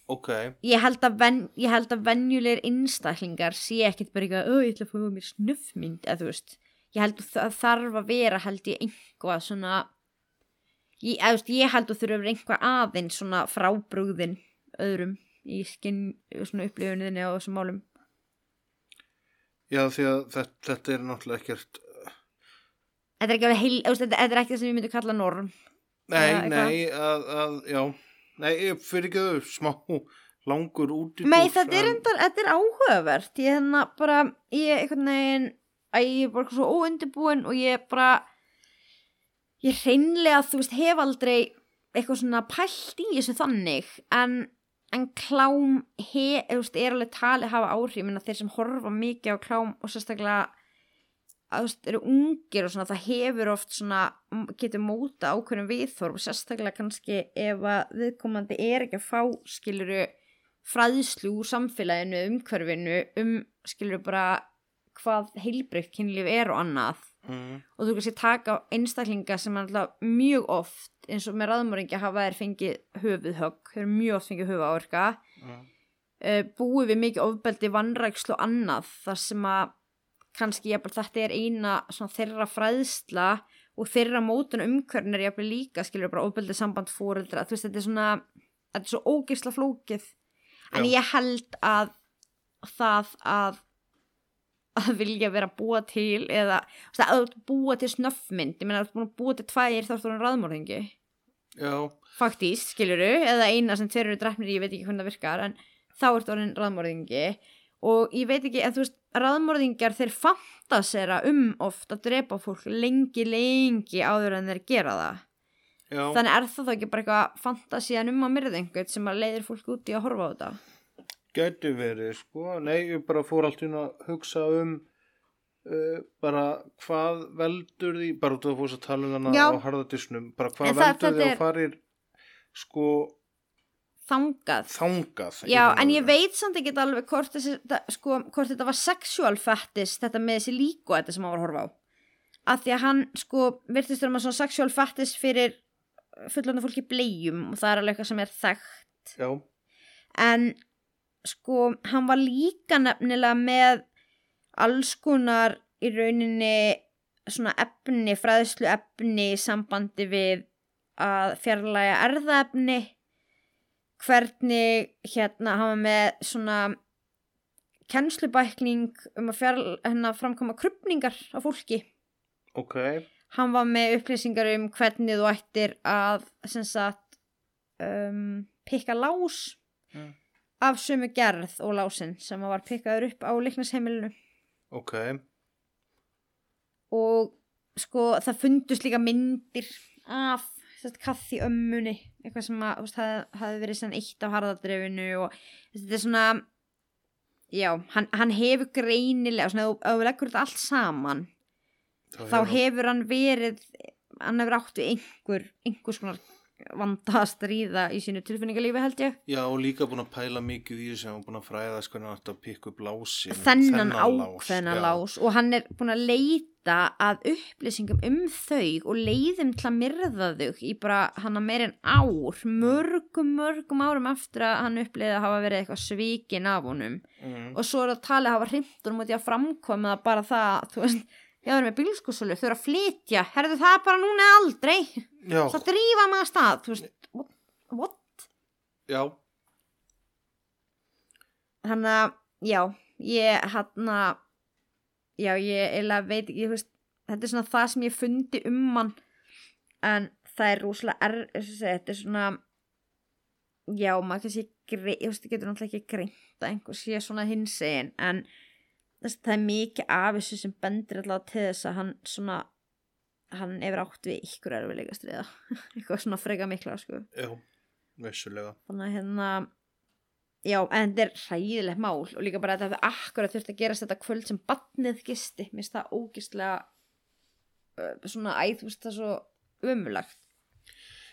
Ok, ég held að, ven, ég held að venjulegir einstaklingar sé ekkit bara eitthvað, "Ó, ég ætla að fá mér snuffmynd eða þú veist, ég held að það þarf að vera held ég einhvað svona ég, eða, veist, ég held að þurfa einhvað aðeins svona frábrúðin öðrum í skinn svona upplifuninni á þessum málum já því að þetta, þetta er náttúrulega ekkert þetta er ekki alveg heil, þetta, er ekki það sem ég myndi kalla norm. Nei, Eða nei, að, að, já. Nei, fyrir ekki þau smá langur út í Nei, þetta er, endar, þetta er áhugavert. Ég hérna bara, ég einhvern veginn að ég er bara svo óundibúin og ég bara ég hreinlega, þú veist, hef aldrei eitthvað svona pælt í þessu þannig. En, en klám he, veist, er alveg talið hafa áhrif, menna þeir sem horfa mikið á klám og sérstaklega að þú veist, eru ungir og svona það hefur oft svona, getur móta ákveðum viðþorf sérstaklega kannski ef að viðkomandi er ekki að fá skiluru fræðslu úr samfélaginu, umhverfinu um skiluru bara hvað heilbreykt kynlíf er og annað. Mm. og þú kannski taka einstaklinga sem er alltaf mjög oft eins og með raðmóringi hafa þær fengið höfuðhögg, þeir eru mjög oft fengið höfuðáverka. Mm. uh, búið við mikið ofbeldi, vannrækslu og annað þar sem að kannski jafnvel, þetta er eina svona, þeirra fræðsla og þeirra mótun umhverfin er jafnvel líka skilur bara ofbeldi samband fóreldra þú veist þetta er svona, þetta er svo ógisla flókið. En Já. ég held að það að að vilja vera búa til eða að búa til snöffmynd ég meina að búa til tvær þá ertu orðin raðmórðingi Já, faktist, skiluru, eða eina sem þeir eru drefnir í, ég veit ekki hvernig það virkar en þá ertu orðin raðmórðingi og ég veit ekki, en þú veist, raðmórðingar þeir fantasera um oft að drepa fólk lengi, lengi áður en þeir gera það. Já. Þannig er það þá ekki bara eitthvað fantasían um að einhvern sem að leiðir fólk út í að horfa á þetta? Gæti verið, sko. Nei, ég bara fór allt inn að hugsa um uh, bara hvað veldur því, bara út af að fórst að tala um hana á harðadisnum, bara hvað veldur því að farir sko þangað þangað Já, en ég veit samt ekki alveg hvort, þessi, það, sko, hvort þetta var sexual fetish, þetta með þessi líku þetta sem hann var að horfa á. Að því að hann, sko, virtist vera með svona sexual fetish fyrir fullanda fólki blegjum og það er alveg eitthvað sem er þekkt. Já, En, sko, hann var líka nefnilega með alls konar í rauninni svona efni, fræðslu efni í sambandi við að fjarlæga erðaefni hvernig hérna var með svona kennslubækning um að fjarl, hérna, framkoma krupningar á fólki. Ok, hann var með upplýsingar um hvernig þú ættir að sagt um, pikka lás Mm. af sömu gerð og lásin sem var pikkaður upp á leiknisheimilinu ok, og sko það fundust líka myndir af kaffi ömmunni. Eitthvað sem að, veist, hafði, hafði verið eitt af harðadrefinu og þetta er svona já, hann, hann hefur greinilega svona, ef þú leggur þetta allt saman þá hefur hann verið hann hefur átt við einhver einhvers konar vanda að stríða í sínu tilfinningalífi held ég. Já, og líka búin að pæla mikið í þessu og búin að fræðast hvernig hann ætti að pikka upp lásin þennan ákveðna lás. Og hann er búin að leita að upplýsingum um þau og leiðum til að myrða þau í bara hann að meir en ár mörgum, mörgum árum eftir að hann uppleiði að hafa verið eitthvað svíkin af honum. Mm. og svo er að tala að hafa hrimt honum út í að framkoma það bara það, þú veist ég var með bílskúsulu, þau eru að flytja. Herðu það bara núna eða aldrei. Já, það drífa maður að stað, þú veist what? what? já, þannig að, já, ég hann að já, ég eiginlega veit ekki, þetta er svona það sem ég fundi um hann en það er rúslega er, þetta er svona já, maður kannski ég veist, getur náttúrulega ekki greint að einhver sé svona hinsegin, en þess, það er mikið af þessu sem bendir allavega til þess að hann svona hann hefur átt við ykkur erfiðleika stríða. Eitthvað svona freka mikla, sko. Já, vissulega. Þannig að hérna já, en þetta er hræðilegt mál og líka bara að þetta hefði akkurat þurft að gerast þetta kvöld sem batnið gisti. Mér finnst það ógislega uh, svona æð, þú veist það svo umulagt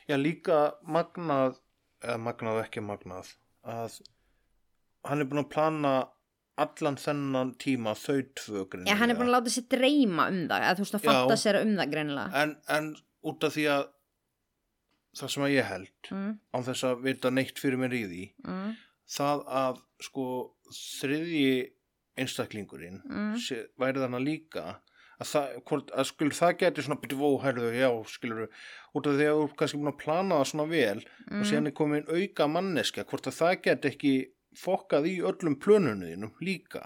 Já, líka magnað eða magnað ekki magnað að hann er búin að plana allan þennan tíma þau tvö já, hann er búin að láta sér dreyma um það eða þú veist að Já. fatta sér um það greinilega. En, en út af því að það sem að ég held mm, án þess að vita neitt fyrir mér í því mm, það að sko þriðji einstaklingurinn mm, sé, væri þannig líka að, það, hvort, að skilur það geti svona byrju vóhærðu, já, skilur út af því að þú er kannski búin að plana það svona vel og mm. síðan er komin auka manneska hvort að það geti ekki fokkað í öllum plönunum líka?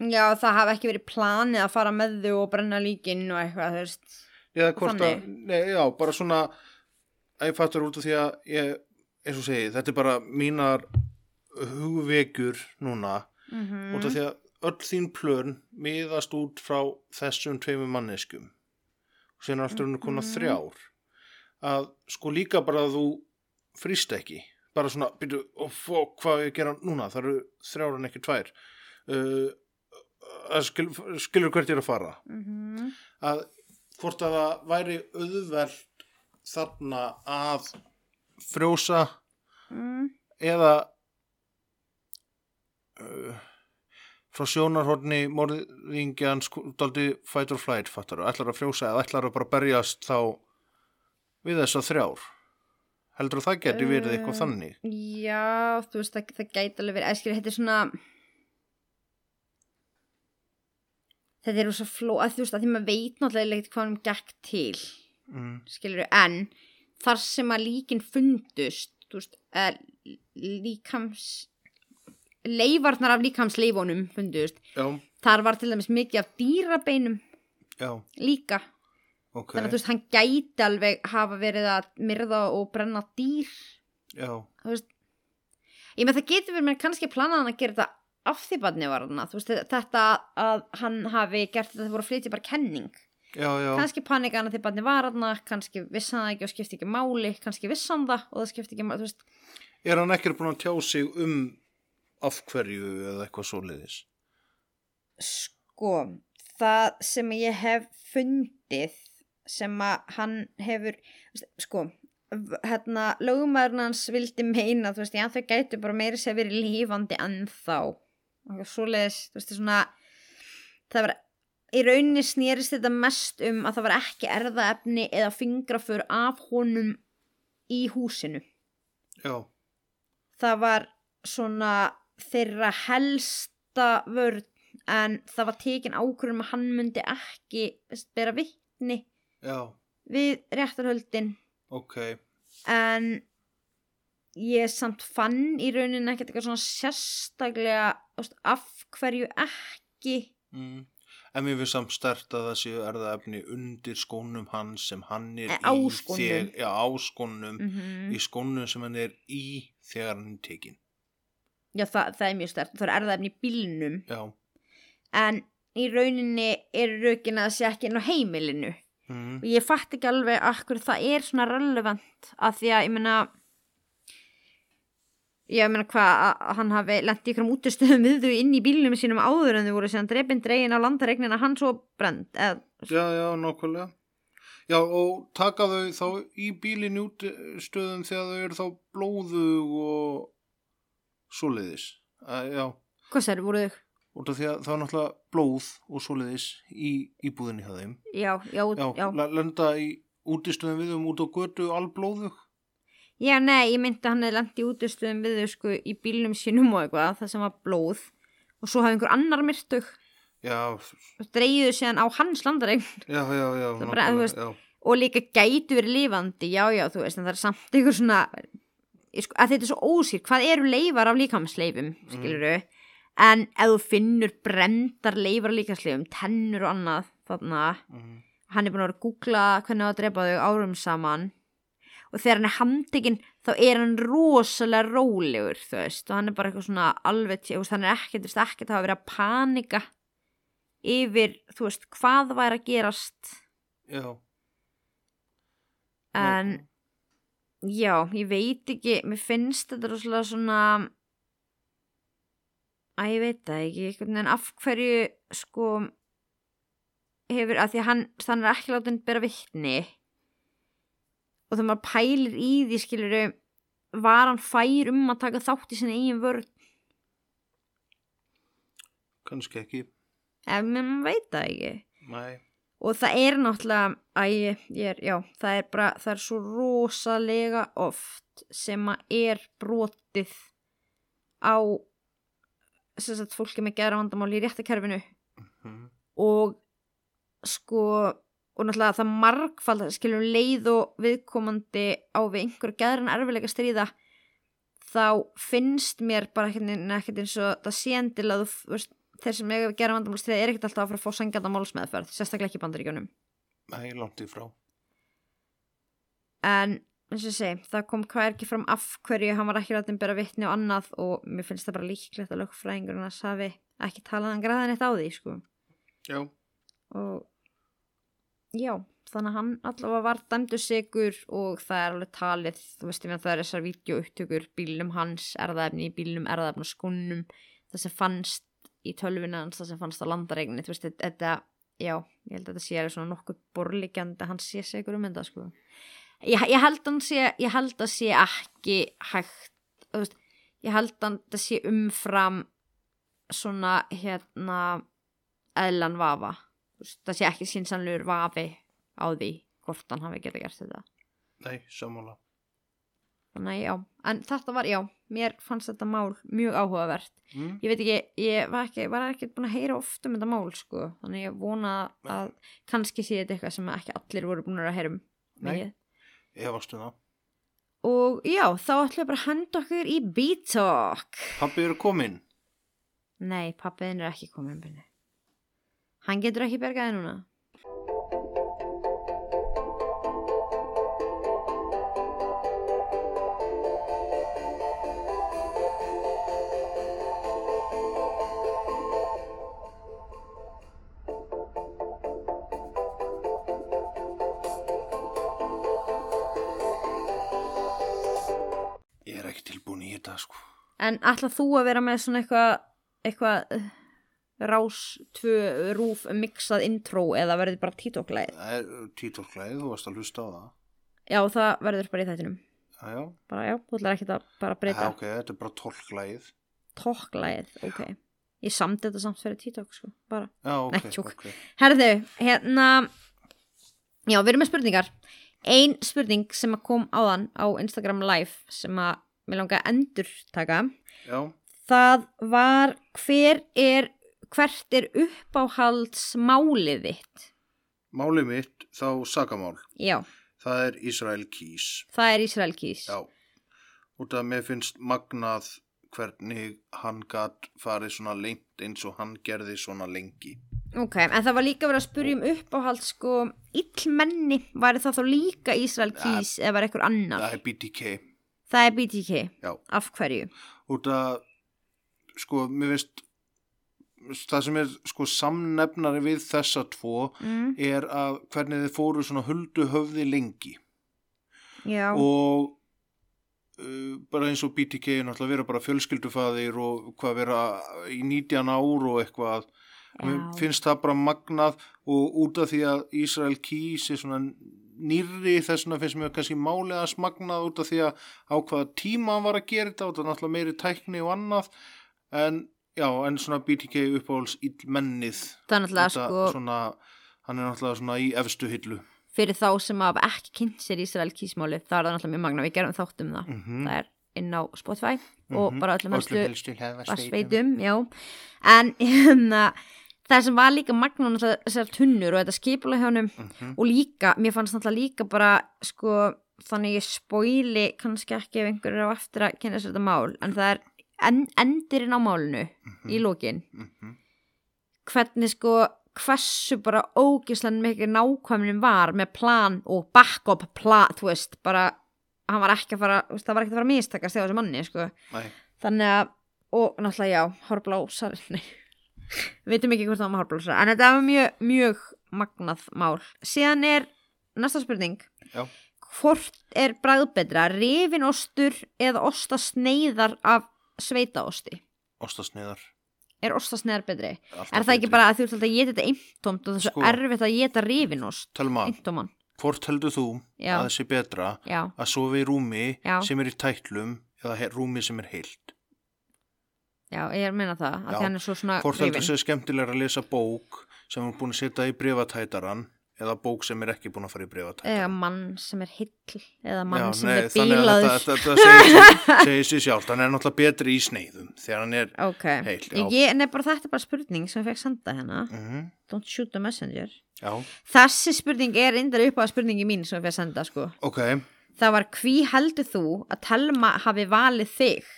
Já, það hafi ekki verið planið að fara með þau og brenna líkin og eitthvað, þú veist. Eða hvort að, nei, já, bara svona að ég fattur út af því að ég, eins og segi, þetta er bara mínar hugvekjur núna mm út af því að öll þín plön miðast út frá þessum tveimur manneskum og síðan er alltaf henni konar Mhm. þrjár. Að sko líka bara að þú frýst ekki bara svona, byrju, og fó, hvað ég að gera núna? Það eru þrjár en ekki tvær. Uh, skil, skilur hvert ég er að fara. -hmm. að hvort að það væri auðvelt þarna að frjósa mm, eða uh, frá sjónarhorni morðingjan daldi fight or flight fattar ætlar að frjósa eða ætlar að bara berjast þá við þess að þrjár heldur að það geti verið eitthvað Eh, þannig? já, þú veist, það, það gæti alveg verið æskir, þetta er svona þetta er svo fló að þú veist, að því maður veit náttúrulega ekkert hvað hann gekk til mm, skilur en þar sem að líkin fundust þú veist, uh, líkams leifarnar af líkamsleifunum fundust, já, þar var til dæmis mikið af dýrabeinum já, líka, ok. Þannig að þú veist, hann gæti alveg hafa verið að myrða og brenna dýr. Já, veist ég með það getur verið með kannski planað hann að gera þetta af því barni var þú veist, þetta að hann hafi gert þetta voru að flytja bara kenning. Já, já, kannski panika hann að því barni var þarna kannski vissi hann það ekki og skipti ekki máli kannski vissi hann það og það skipti ekki máli er hann ekki búin að tjá sig um af hverju eða eitthvað svoleiðis? Sko það sem ég hef fundið sem að hann hefur sko, hérna, lögumæðurinn hans vildi meina, þú veist, já, þau gætu bara meiri sér verið lífandi ennþá. Og svoleiðis, þú veist, svona það var, í rauninni snýrist þetta mest um að það var ekki erðaefni eða fingraför af honum í húsinu. Já, það var svona þeirra helsta vörn en það var tekin ákvörðum að hann myndi ekki bera vittni já, við réttarhöldin ok. en ég samt fann í rauninni ekkert eitthvað svona sérstaklega veist, af hverju ekki Mm. En mér finnst samt stert að það séu erðaefni undir skónum hans sem hann er á í skónum. þeg- Já, á skónum, mm í skónum sem hann er í þegar hann er tekin. já það, það er mjög stert það er erðaefni í bílnum Já. en í rauninni er rökin að það sé ekki inn á heimilinu Mm. og ég fatt ekki alveg akkur það er svona relevant að því að ég meina ég meina hvað að hann hafi lent í ykkur útustöðum við þau inn í bílnum sínum áður en þau voru síðan drepin dregin á landaregnina hans og brend eða, Já, já, nokkulega. Já, og taka þau þá í bílinn út stöðum þegar þau eru þá blóðug og svoleiðis. Uh, já, hvað sér voru þau? Út af því að það er náttúrulega blóð og svoleiðis í íbúðinni hjá þeim. Já, já, Já, já, lenda í útistöðum við um út á götu alblóðug. já, nei, ég myndi að hann hefði lent í útustöðum við þau sko í bílnum sínum og eitthvað það sem var blóð. Og svo hafði einhver annar myrtug. Já, dreigiðu síðan á hans landaregn já, já, já, bara, veist, og líka gætu verið lifandi, já, já, þú veist, en það er samt einhver svona, sko, að þetta er svo ósýr, hvað eru leifar af líkamsleifum, skiluru, en ef þú finnur brendar leifar af líkamsleifum, tennur og annað, þarna, Mhm. hann er búin að vera að googla hvernig á að drepa þau árum saman, og þegar hann er handtekinn, þá er hann rosalega rólegur, þú veist, og hann er bara eitthvað svona alveg, hann er ekkert, þú veist, ekkert að verið að panika yfir, þú veist, hvað væri að gerast, Já. en já, ég veit ekki mér finnst þetta rosalega svona að ég veit það ekki veginn af hverju sko hefur, að því að hann hann er ekki látið bera vittni og þegar maður pælir í því skiluru var hann fær um að taka þátt í sinni eigin vörn Kannski ekki. ef maður veit það ekki Nei. og það er náttúrulega æ, ég er, já, það er bara það er svo rosalega oft sem að er brotið á sagt fólki með gera vandamál í réttakerfinu Mhm. og sko og náttúrulega það margfald skilur leið og viðkomandi á við einhver geðran erfilega stríða þá finnst mér bara ekkert eins og það séendilega þú veist þeir sem eiga að gera vandamálstríða er ekkert alltaf að fara að fá sengjanda málsmeðferð, sérstaklega ekki í bandaríkjunum Nei, langt í frá. en eins og ég segi, það kom hvað ekki fram af hverju hann var ekki rættin bera vittni og annað og mér finnst það bara líklegt að lögfræðingurinn að hafi ekki talað hann græðan eitt á því sko. Já. og já, þannig að hann allavega var dæmdur sigur og það er alveg talið, þú veist ég meina það er þessar vídeoupptökur, bílnum hans erðaefni í bílnum erðaefni á skónum það sem fannst í tölvuna hans það sem fannst á landaregni, þú veist þetta, já, ég held að þetta sé alveg svona nokkuð borlíkjandi að hann sé sigur um þetta sko ég, ég held að sé ég held að sé ekki hægt veist, ég held að þetta sé umfram svona hérna eðlan vafa veist, það sé ekki sínsanlegur vafi á því hvort hann hafi geta gert þetta Nei, sammála. þannig já, en þetta var, já mér fannst þetta mál mjög áhugavert Mm. ég veit ekki, ég var ekki, var ekki búin að heyra oft um þetta mál sko, þannig ég vona að kannski sé þetta eitthvað sem ekki allir voru búin að heyra um Nei. Varstu það. og já, þá ætlum ég bara að henda okkur í Beat Talk Pappi eru komin. nei, pappiðin er ekki komin hann getur ekki bergaði núna En ætlað þú að vera með svona eitthvað eitthvað uh, rás tvö rúf mixað intro eða verður bara er títólklæðið, þú varst að hlusta á það. Já, það verður bara í þættinum. Já, já. Bara, já, þú ætlar ekki að bara Já, breyta ok, þetta er bara tólklægið. tokklægið, ok. Ég samdi þetta samt fyrir TikTok, sko, bara. Já, ok, Nei, tjók. ok. Herðu, hérna, já, við erum með spurningar. Ein spurning sem að kom áðan á Instagram Live sem að mér langaði að endur taka, Já, það var hver er, hvert er uppáhaldsmálið þitt? málið mitt þá sakamál. Já, Það er Ísrael Kís. það er Ísrael Kís. Já. Út af að mér finnst magnað hvernig hann gatt farið svona lengt eins og hann gerði svona lengi. Ok, en það var líka verið að spurja um uppáhald sko, illmenni, væri það þá líka Ísrael Kís eða var eitthvað annar? Það er BTK. Það er BTK, Já. af hverju? Út af, sko, mér finnst, það sem er sko samnefnari við þessa tvo Mm, er að hvernig þið fóru svona huldu höfði lengi. já, og uh, bara eins og BTK er náttúrulega vera bara fjölskyldufaðir og hvað vera í 19 ár og eitthvað mér finnst það bara magnað og út af því að Ísrael kýs er svona nýrri þess vegna finnst mér kannski málega smagnað út af því að á hvaða tíma hann var að gera þetta og það er náttúrulega meiri tækni og annað en já, en svona BTK uppáhalds er náttúrulega Þetta sko, svona, hann er náttúrulega svona í efstu hillu. Fyrir þá sem hafa ekki kynnt sér Ísrael Kís-máli, það er það náttúrulega mjög magna, við gerum þátt um það. mm Það er inn á Spotify og bara öllum helstu helstu vassveitum, já. En hérna, það sem var líka náttúrulega þessar tunnur og þetta skipulega hjá honum Mhm. og líka, mér fannst náttúrulega líka bara sko, þannig ég spoili kannski ekki ef einhver er á eftir að kynna sér þetta mál, en það er en, endirinn á málinu í lókin Mhm. hvernig sko hversu bara ógislega mikið nákvæmnin var með plan og backup plan, þú veist, bara hann var ekki að fara, veist, það var ekki að fara að mistakast þegar þessi manni, sko, Nei. þannig að og náttúrulega já, hárblásar nei, við veitum ekki hvort það var hárblásar en þetta var mjög, mjög magnað mál, síðan er næsta spurning Já. hvort er bragðbetra, rifinostur eða ostasneiðar af sveitaosti Ostasniðar er ostasneiðar betri? alltaf Er það ekki betri. bara að þú ert alltaf að geta þetta eintómt og það er svo Sko. erfitt að geta rifinost Telma, eintóman? hvort heldur þú Já. að það sé betra Já, að sofa í rúmi Já. sem er í tætlum eða he- rúmi sem er heilt? Já, ég er meina það að Já. hann er svo svona Hvort heldur sé skemmtilega að lesa bók sem er búin að setja í brefatætaran eða bók sem er ekki búin að fara í eða brefatætaran? mann sem er hill eða mann Já, sem nei, er þannig að bílaður. Þetta, segir, sér, sjálft, hann er náttúrulega betri í sneiðum þegar hann er, ok, Heill, já. ég, nei, bara þetta er bara spurning sem ég fekk senda hérna. Mm don't shoot the messenger. Já, þessi spurning er reyndar upp á spurningi mín sem ég fekk senda sko. Ok, það var hví heldur þú að Telma hafi valið þig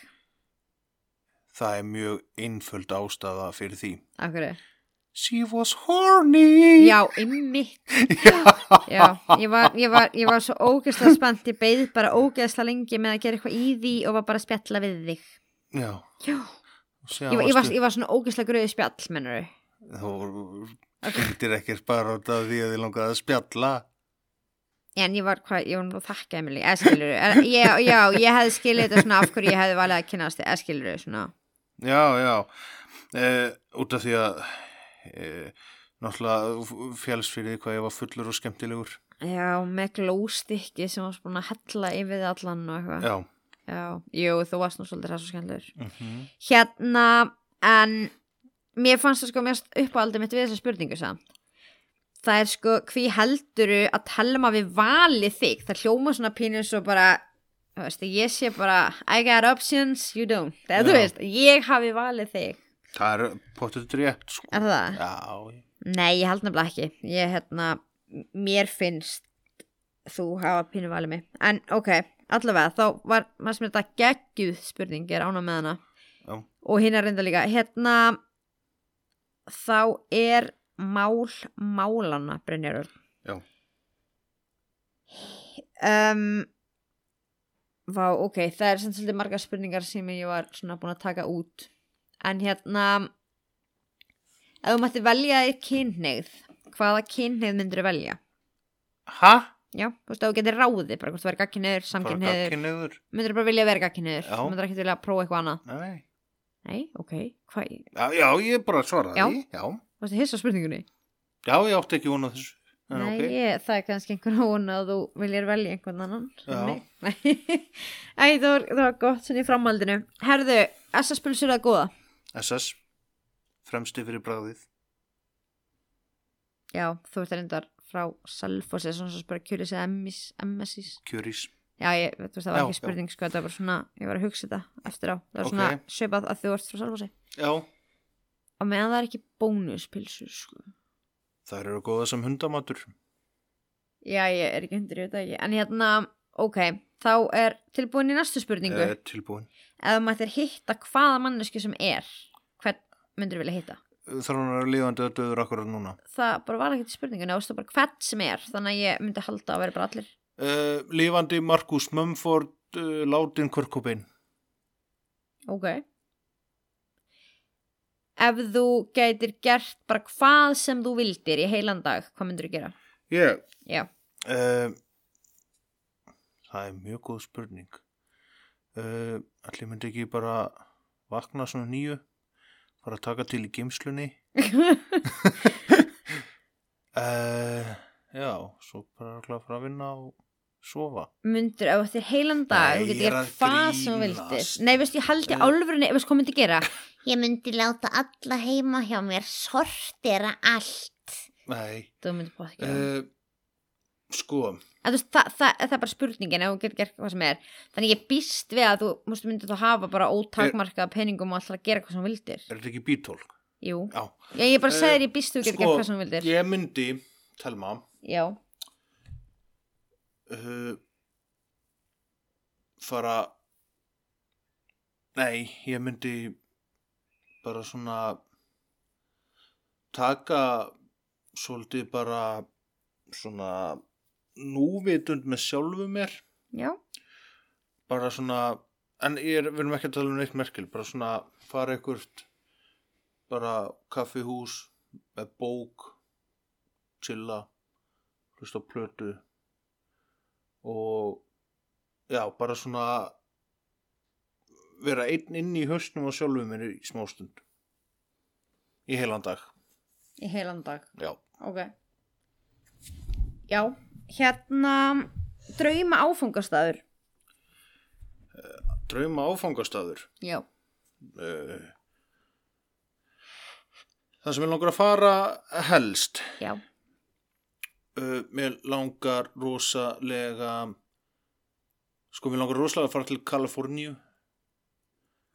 það er mjög einföld ástafa fyrir því. Akkur She was horny! Já, ymmit Já, ég var, ég var, ég var svo ógeðslega spennt. Ég beið bara ógeðslega lengi með að gera eitthvað í því og var bara að spjalla við þig. Já, Já, ég var, ég var, ég var svona ógeðslega gröði spjall, mennur Þú skildir ekkert bara út af því að þið langaði að spjalla. En ég var, hvað, ég var nú að þakka Emily. Eða skilur já, já, ég hefði skilið þetta svona af hverju ég hefði valið að kynast þig Eða skilur svona Já, já, eh, út af því að eh, náttúrulega félst fyrir því hvað ég var fullur og skemmtilegur. Já, með glóstykki sem var að hella yfir allan og eitthvað Já. Já, jú, þú varst nú svolítið ræst og skemmtilegur Mm Hérna, en mér fannst það sko mest uppáaldið mitt við þessa spurningu samt. Það er sko, hví helduru að Telma við valið þig? Það hljóma svona pínu svo bara, veist, ég sé bara, I got options, you don't. Það, þú veist, ég hafi valið þig. Það er potið rétt, sko. Er það? Já, Nei, ég held nefnilega ekki. Ég, hérna, mér finnst þú hafa pínu valið mig. En, ok, allavega, þá var, maður sem þetta geggjuð spurning, ég er ána með hana. já, og hinn er reynda líka hérna þá er mál málana Brynjarur Já. um, Vá, ok, það er sem svolítið margar spurningar sem ég var svona búin að taka út en hérna ef þú mætti velja þér kynhneigð hvaða kynhneigð myndir þú velja? Hæ? Já, þú veist, ef þú getur ráðið bara hvort þú verður gagkinniður, Bara samkynniður myndir þú bara vilja vera gagkinniður Já. myndir ekki vilja prófa eitthvað annað Nei. Nei, ok, hvað, Já, já, ég bara svaraði Já. því. Já. varstu hissa á spurningunni? Já, ég átti ekki vona þessu. En Nei, ok. ég, það er kannski einhver hóna að þú viljir velja einhvern annan. Æ, það var, það var gott svona í framhaldinu Herðu, SS-pulsur að góða SS, fremsti fyrir bragðið. Já, þú ert reyndar frá Selfossi svona svo bara kjúlis eða MSIs Kjörís. Já, ég, þú veist, það var Já, ekki spurning sko, það var svona, ég var að hugsa þetta eftir á Það var Ok. svona svipað að þú ert frá Selfossi Já, Og meðan það er ekki bónuspilsur sko þær eru góða sem hundamatur. Já, ég er ekki hundur í þetta ekki En hérna, ok, þá er tilbúin í næstu spurningu Eh, tilbúin. Ef maður hitta hvaða mannesku sem er Hvern myndir vilja hitta? Þarf hann að vera lífandi að döður akkurat núna. Það bara var ekki til spurningunni, það var bara hvern sem er Þannig að ég myndi halda að vera bara allir Uh, lífandi Markus Mumford, uh, látin Körkópein. Ok Ef þú gætir gert bara hvað sem þú vildir í heilan dag, hvað myndir þú gera? Ég, Já, uh, það er mjög góð spurning. Uh, allir myndi ekki bara vakna svona nýju, fara að taka til í geimslunni. uh, já, svo bara að fara að vinna og sofa. ef þú ættir heilan dag, Nei, þú ég getur er gert að hvað sem þú vildir. Nei, veist, ég held Eh. álfurinn, veist hvað myndi gera? Ég myndi láta alla heima hjá mér sortera allt. Nei, Þú myndi bótt ekki uh, sko, þú veist, það, það, það er bara spurningin ef þú getur gert hvað sem er Þannig ég býst við að þú mústu myndi þá hafa bara ótakmarkað peningum og alltaf að gera hvað sem þú vildir er þetta ekki bítólk? Jú, Já, ég, ég bara Eh, segir ég býst þú getur sko, gert hvað sem þú vildir ég myndi, telma, Já, uh, fara nei, ég myndi bara svona taka svolítið bara svona núvitund með sjálfu mér. Já, bara svona en ég er, við erum ekki að tala um neitt merkil bara svona fara ekkert bara kaffihús með bók chilla hlusta plötu og já, bara svona vera einn inn í höstnum á sjálfu mér í smástund í heilan dag. Í heilan dag. Já, Ok. Já, hérna drauma áfangastæður drauma áfangastaður? Já, uh, það sem ég langar að fara helst. Já, uh, mér langar rosalega sko mér langar rosalega að fara til Kaliforníu.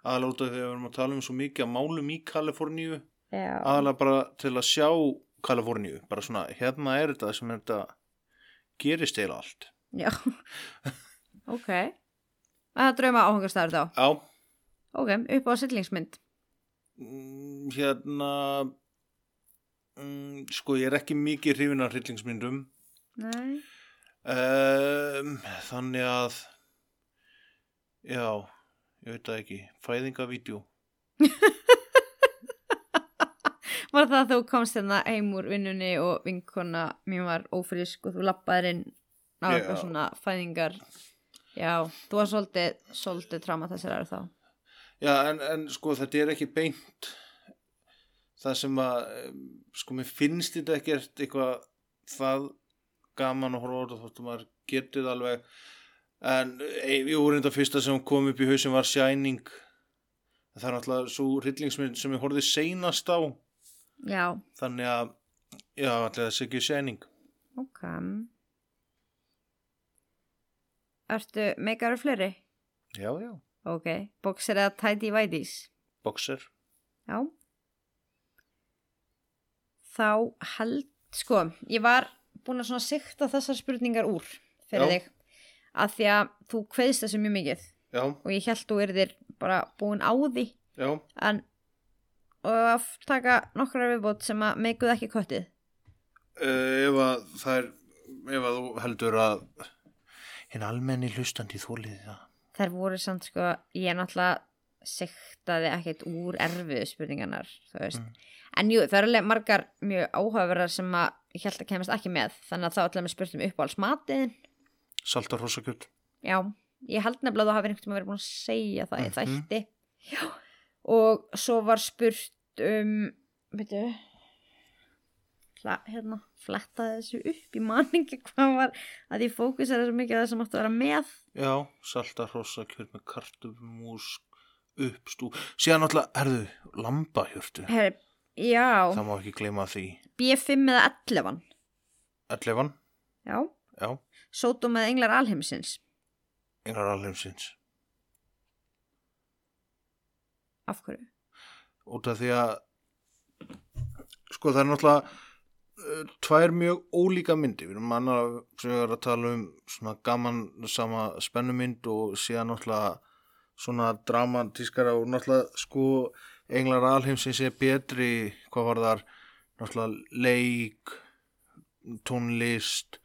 Aðalega út af því að við erum að tala um svo mikið að málum í Kaliforníu. Aðalega bara til að sjá Kaliforníu. Bara svona, hérna er þetta sem þetta gerist eða allt. Já, ok. Það er drauma áfangastæður þá? Já, Ok, upp á sillingsmynd mm, hérna mm, sko ég er ekki mikið hrifin af hryllingsmyndum. Um, þannig að já, ég veit það ekki. Fæðingavídjó Var það að þú komst hérna heim úr vinnunni og vinkona mín var ófrisk og þú lappaðir inn á eitthvað svona fæðingar? Já, þú var svolítið, svolítið traumatiseraður þá. Já, en, en sko þetta er ekki beint það sem að sko mér finnst þetta ekkert eitthvað það gaman að horfa á þetta þóttu maður getið alveg. En e, jú, reynda fyrsta sem kom upp í hausin var Shining. Það er náttúrulega svo hryllingsmynd sem ég horfði seinast á. Já, þannig að já, allir þessi ekki Shining. Ok. Ertu meikaður fleiri? Já, já, Ok, boxer eða tidy whities? boxer. Já. Þá held, sko, ég var búin að svona sikta þessar spurningar úr fyrir Já. þig. Að því að þú kveðst þessu mjög mikið Já, og ég held þú erðir bara búin á því. já, En og að taka nokkra viðbót sem að meikuð ekki köttið. uh, ef að það er ef að þú heldur að hinn almenni hlustandi þólið það Þær voru samt, sko, ég náttúrulega siktaði ekkert úr erfiðu spurningarnar, þú veist. En jú, það eru alveg margar mjög áhugaverðar sem að ég held að kemast ekki með. Þannig að þá við spurt um uppáhaldsmatiðin. saltar hrossakjöld Já, ég held nefnilega að þú hafi einhvern tíma verið búin að segja það í Mhm. þætti. Já. Og svo var spurt um, veitu, hérna, fletta þessu upp í manningi hvað var að ég fókusera svo mikið að það sem átti að vera með Já, salta hrossakjör með kartumús, uppstú. Síðan náttúrulega, herðu, lambahjörtu. Her, já, Það má ekki gleyma því. B5 eða 11 Ellefan, já, já, Sódóm eða Englar Alheimsins. Yngrar alheimsins. af hverju? út af því að sko það er náttúrulega uh, tvær mjög ólíka myndi við erum annar sem við erum að tala um svona gaman sama spennumynd og síðan náttúrulega svona dramatískara og náttúrulega sko Englar Alheimsins er betri hvað var þar? Náttúrulega leik tónlist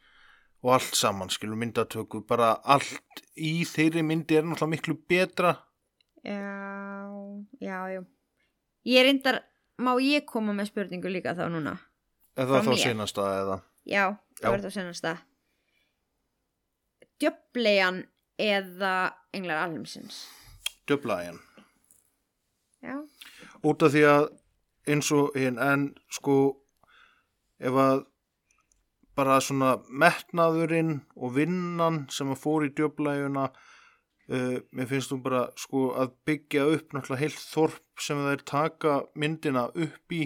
og allt saman skilur myndatöku. Bara allt í þeirri myndi er náttúrulega miklu betra. Já, já, já. Ég reyndar, má ég koma með spurningu líka þá núna? eða þá mér. seinasta eða? Já, það verður það senast að Djöflejan eða Englar Alheimsins? Döblaðin Já, út af því að eins og hinn en sko ef að bara svona metnaðurinn og vinnan sem að fór í djöblæjuna uh, mér finnst þú bara sko að byggja upp náttúrulega heilt þorp sem þeir taka myndina upp í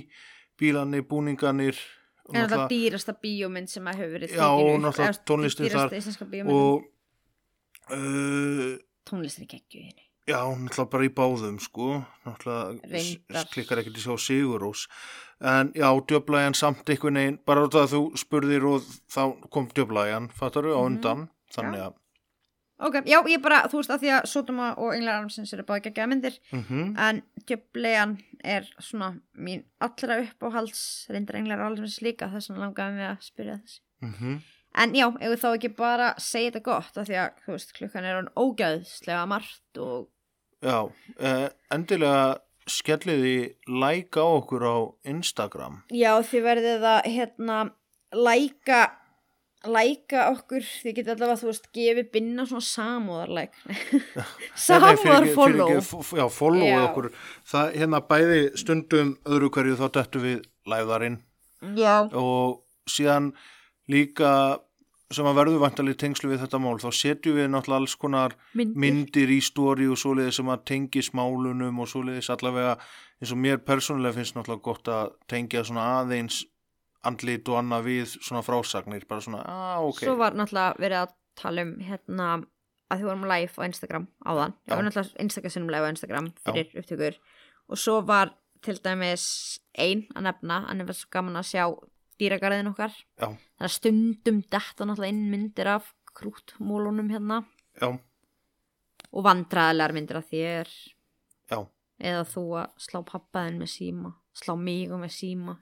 bílanir, búninganir og en það dýrasta bíómynd sem að hefur verið Já, upp, náttúrulega tónlistin þar og uh, Tónlistin er geggjuðinni Já, náttúrulega bara í báðum sko, náttúrulega klikkar ekkert í sjá Sigurós en já, djöblæjan samt einhvern veginn, bara út af að þú spurðir og þá kom djöblæjan, fattar á Mhm. undan, þannig að Ok, já, ég bara, þú veist að því að Sódóma og Englar Alheimsins eru báði geggjaða myndir mm en djöflejan er svona mín allra uppáhalds reyndar Englar Alheimsins líka þess vegna langaði mig að spyrja þessi -hmm. En já, ef við þá ekki bara segja þetta gott af því að, þú veist, klukkan er hann ógæðslega margt og Já, eh, endilega skelliði like á okkur á Instagram. Já, þið verðið að, hérna, læka læka okkur, þið getið allavega, þú veist, gefið binna svona samúðarlæk samúðar follow Nei, nei, fyrirgefðu, f- f- Já, follow Já. okkur. Það hérna bæði stundum öðru hverju þá dættu við læðarinn Já, og síðan líka sem að verður vantalið tengslu við þetta mál þá setjum við náttúrulega alls konar myndir, myndir í stóri og svoleiðis sem að tengi smálunum og svoleiðis allavega eins og mér persónulega finnst náttúrulega gott að tengja svona aðeins andlit og annað við svona frásagnir bara svona, ah, ok. Svo var náttúrulega verið að tala um, hérna að þið vorum live á Instagram áðan. Já. Já, náttúrulega Instagram sinnum live á Instagram fyrir upptökur. Og svo var til dæmis ein að nefna, en það var svo gaman að sjá dýragarðin okkar. Já. það er stundum detta náttúrulega inn myndir af krútmólunum hérna. Já, og vandræðilegar myndir af þér. Já, eða þú að slá pappaðin með síma slá mig og með síma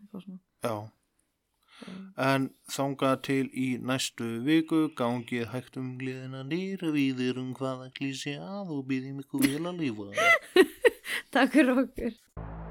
en þangað til í næstu viku gangið hægt um gleðina nýr við erum hvað að klísi að og býðum ykkur vel að lifa. Takk fyrir okkur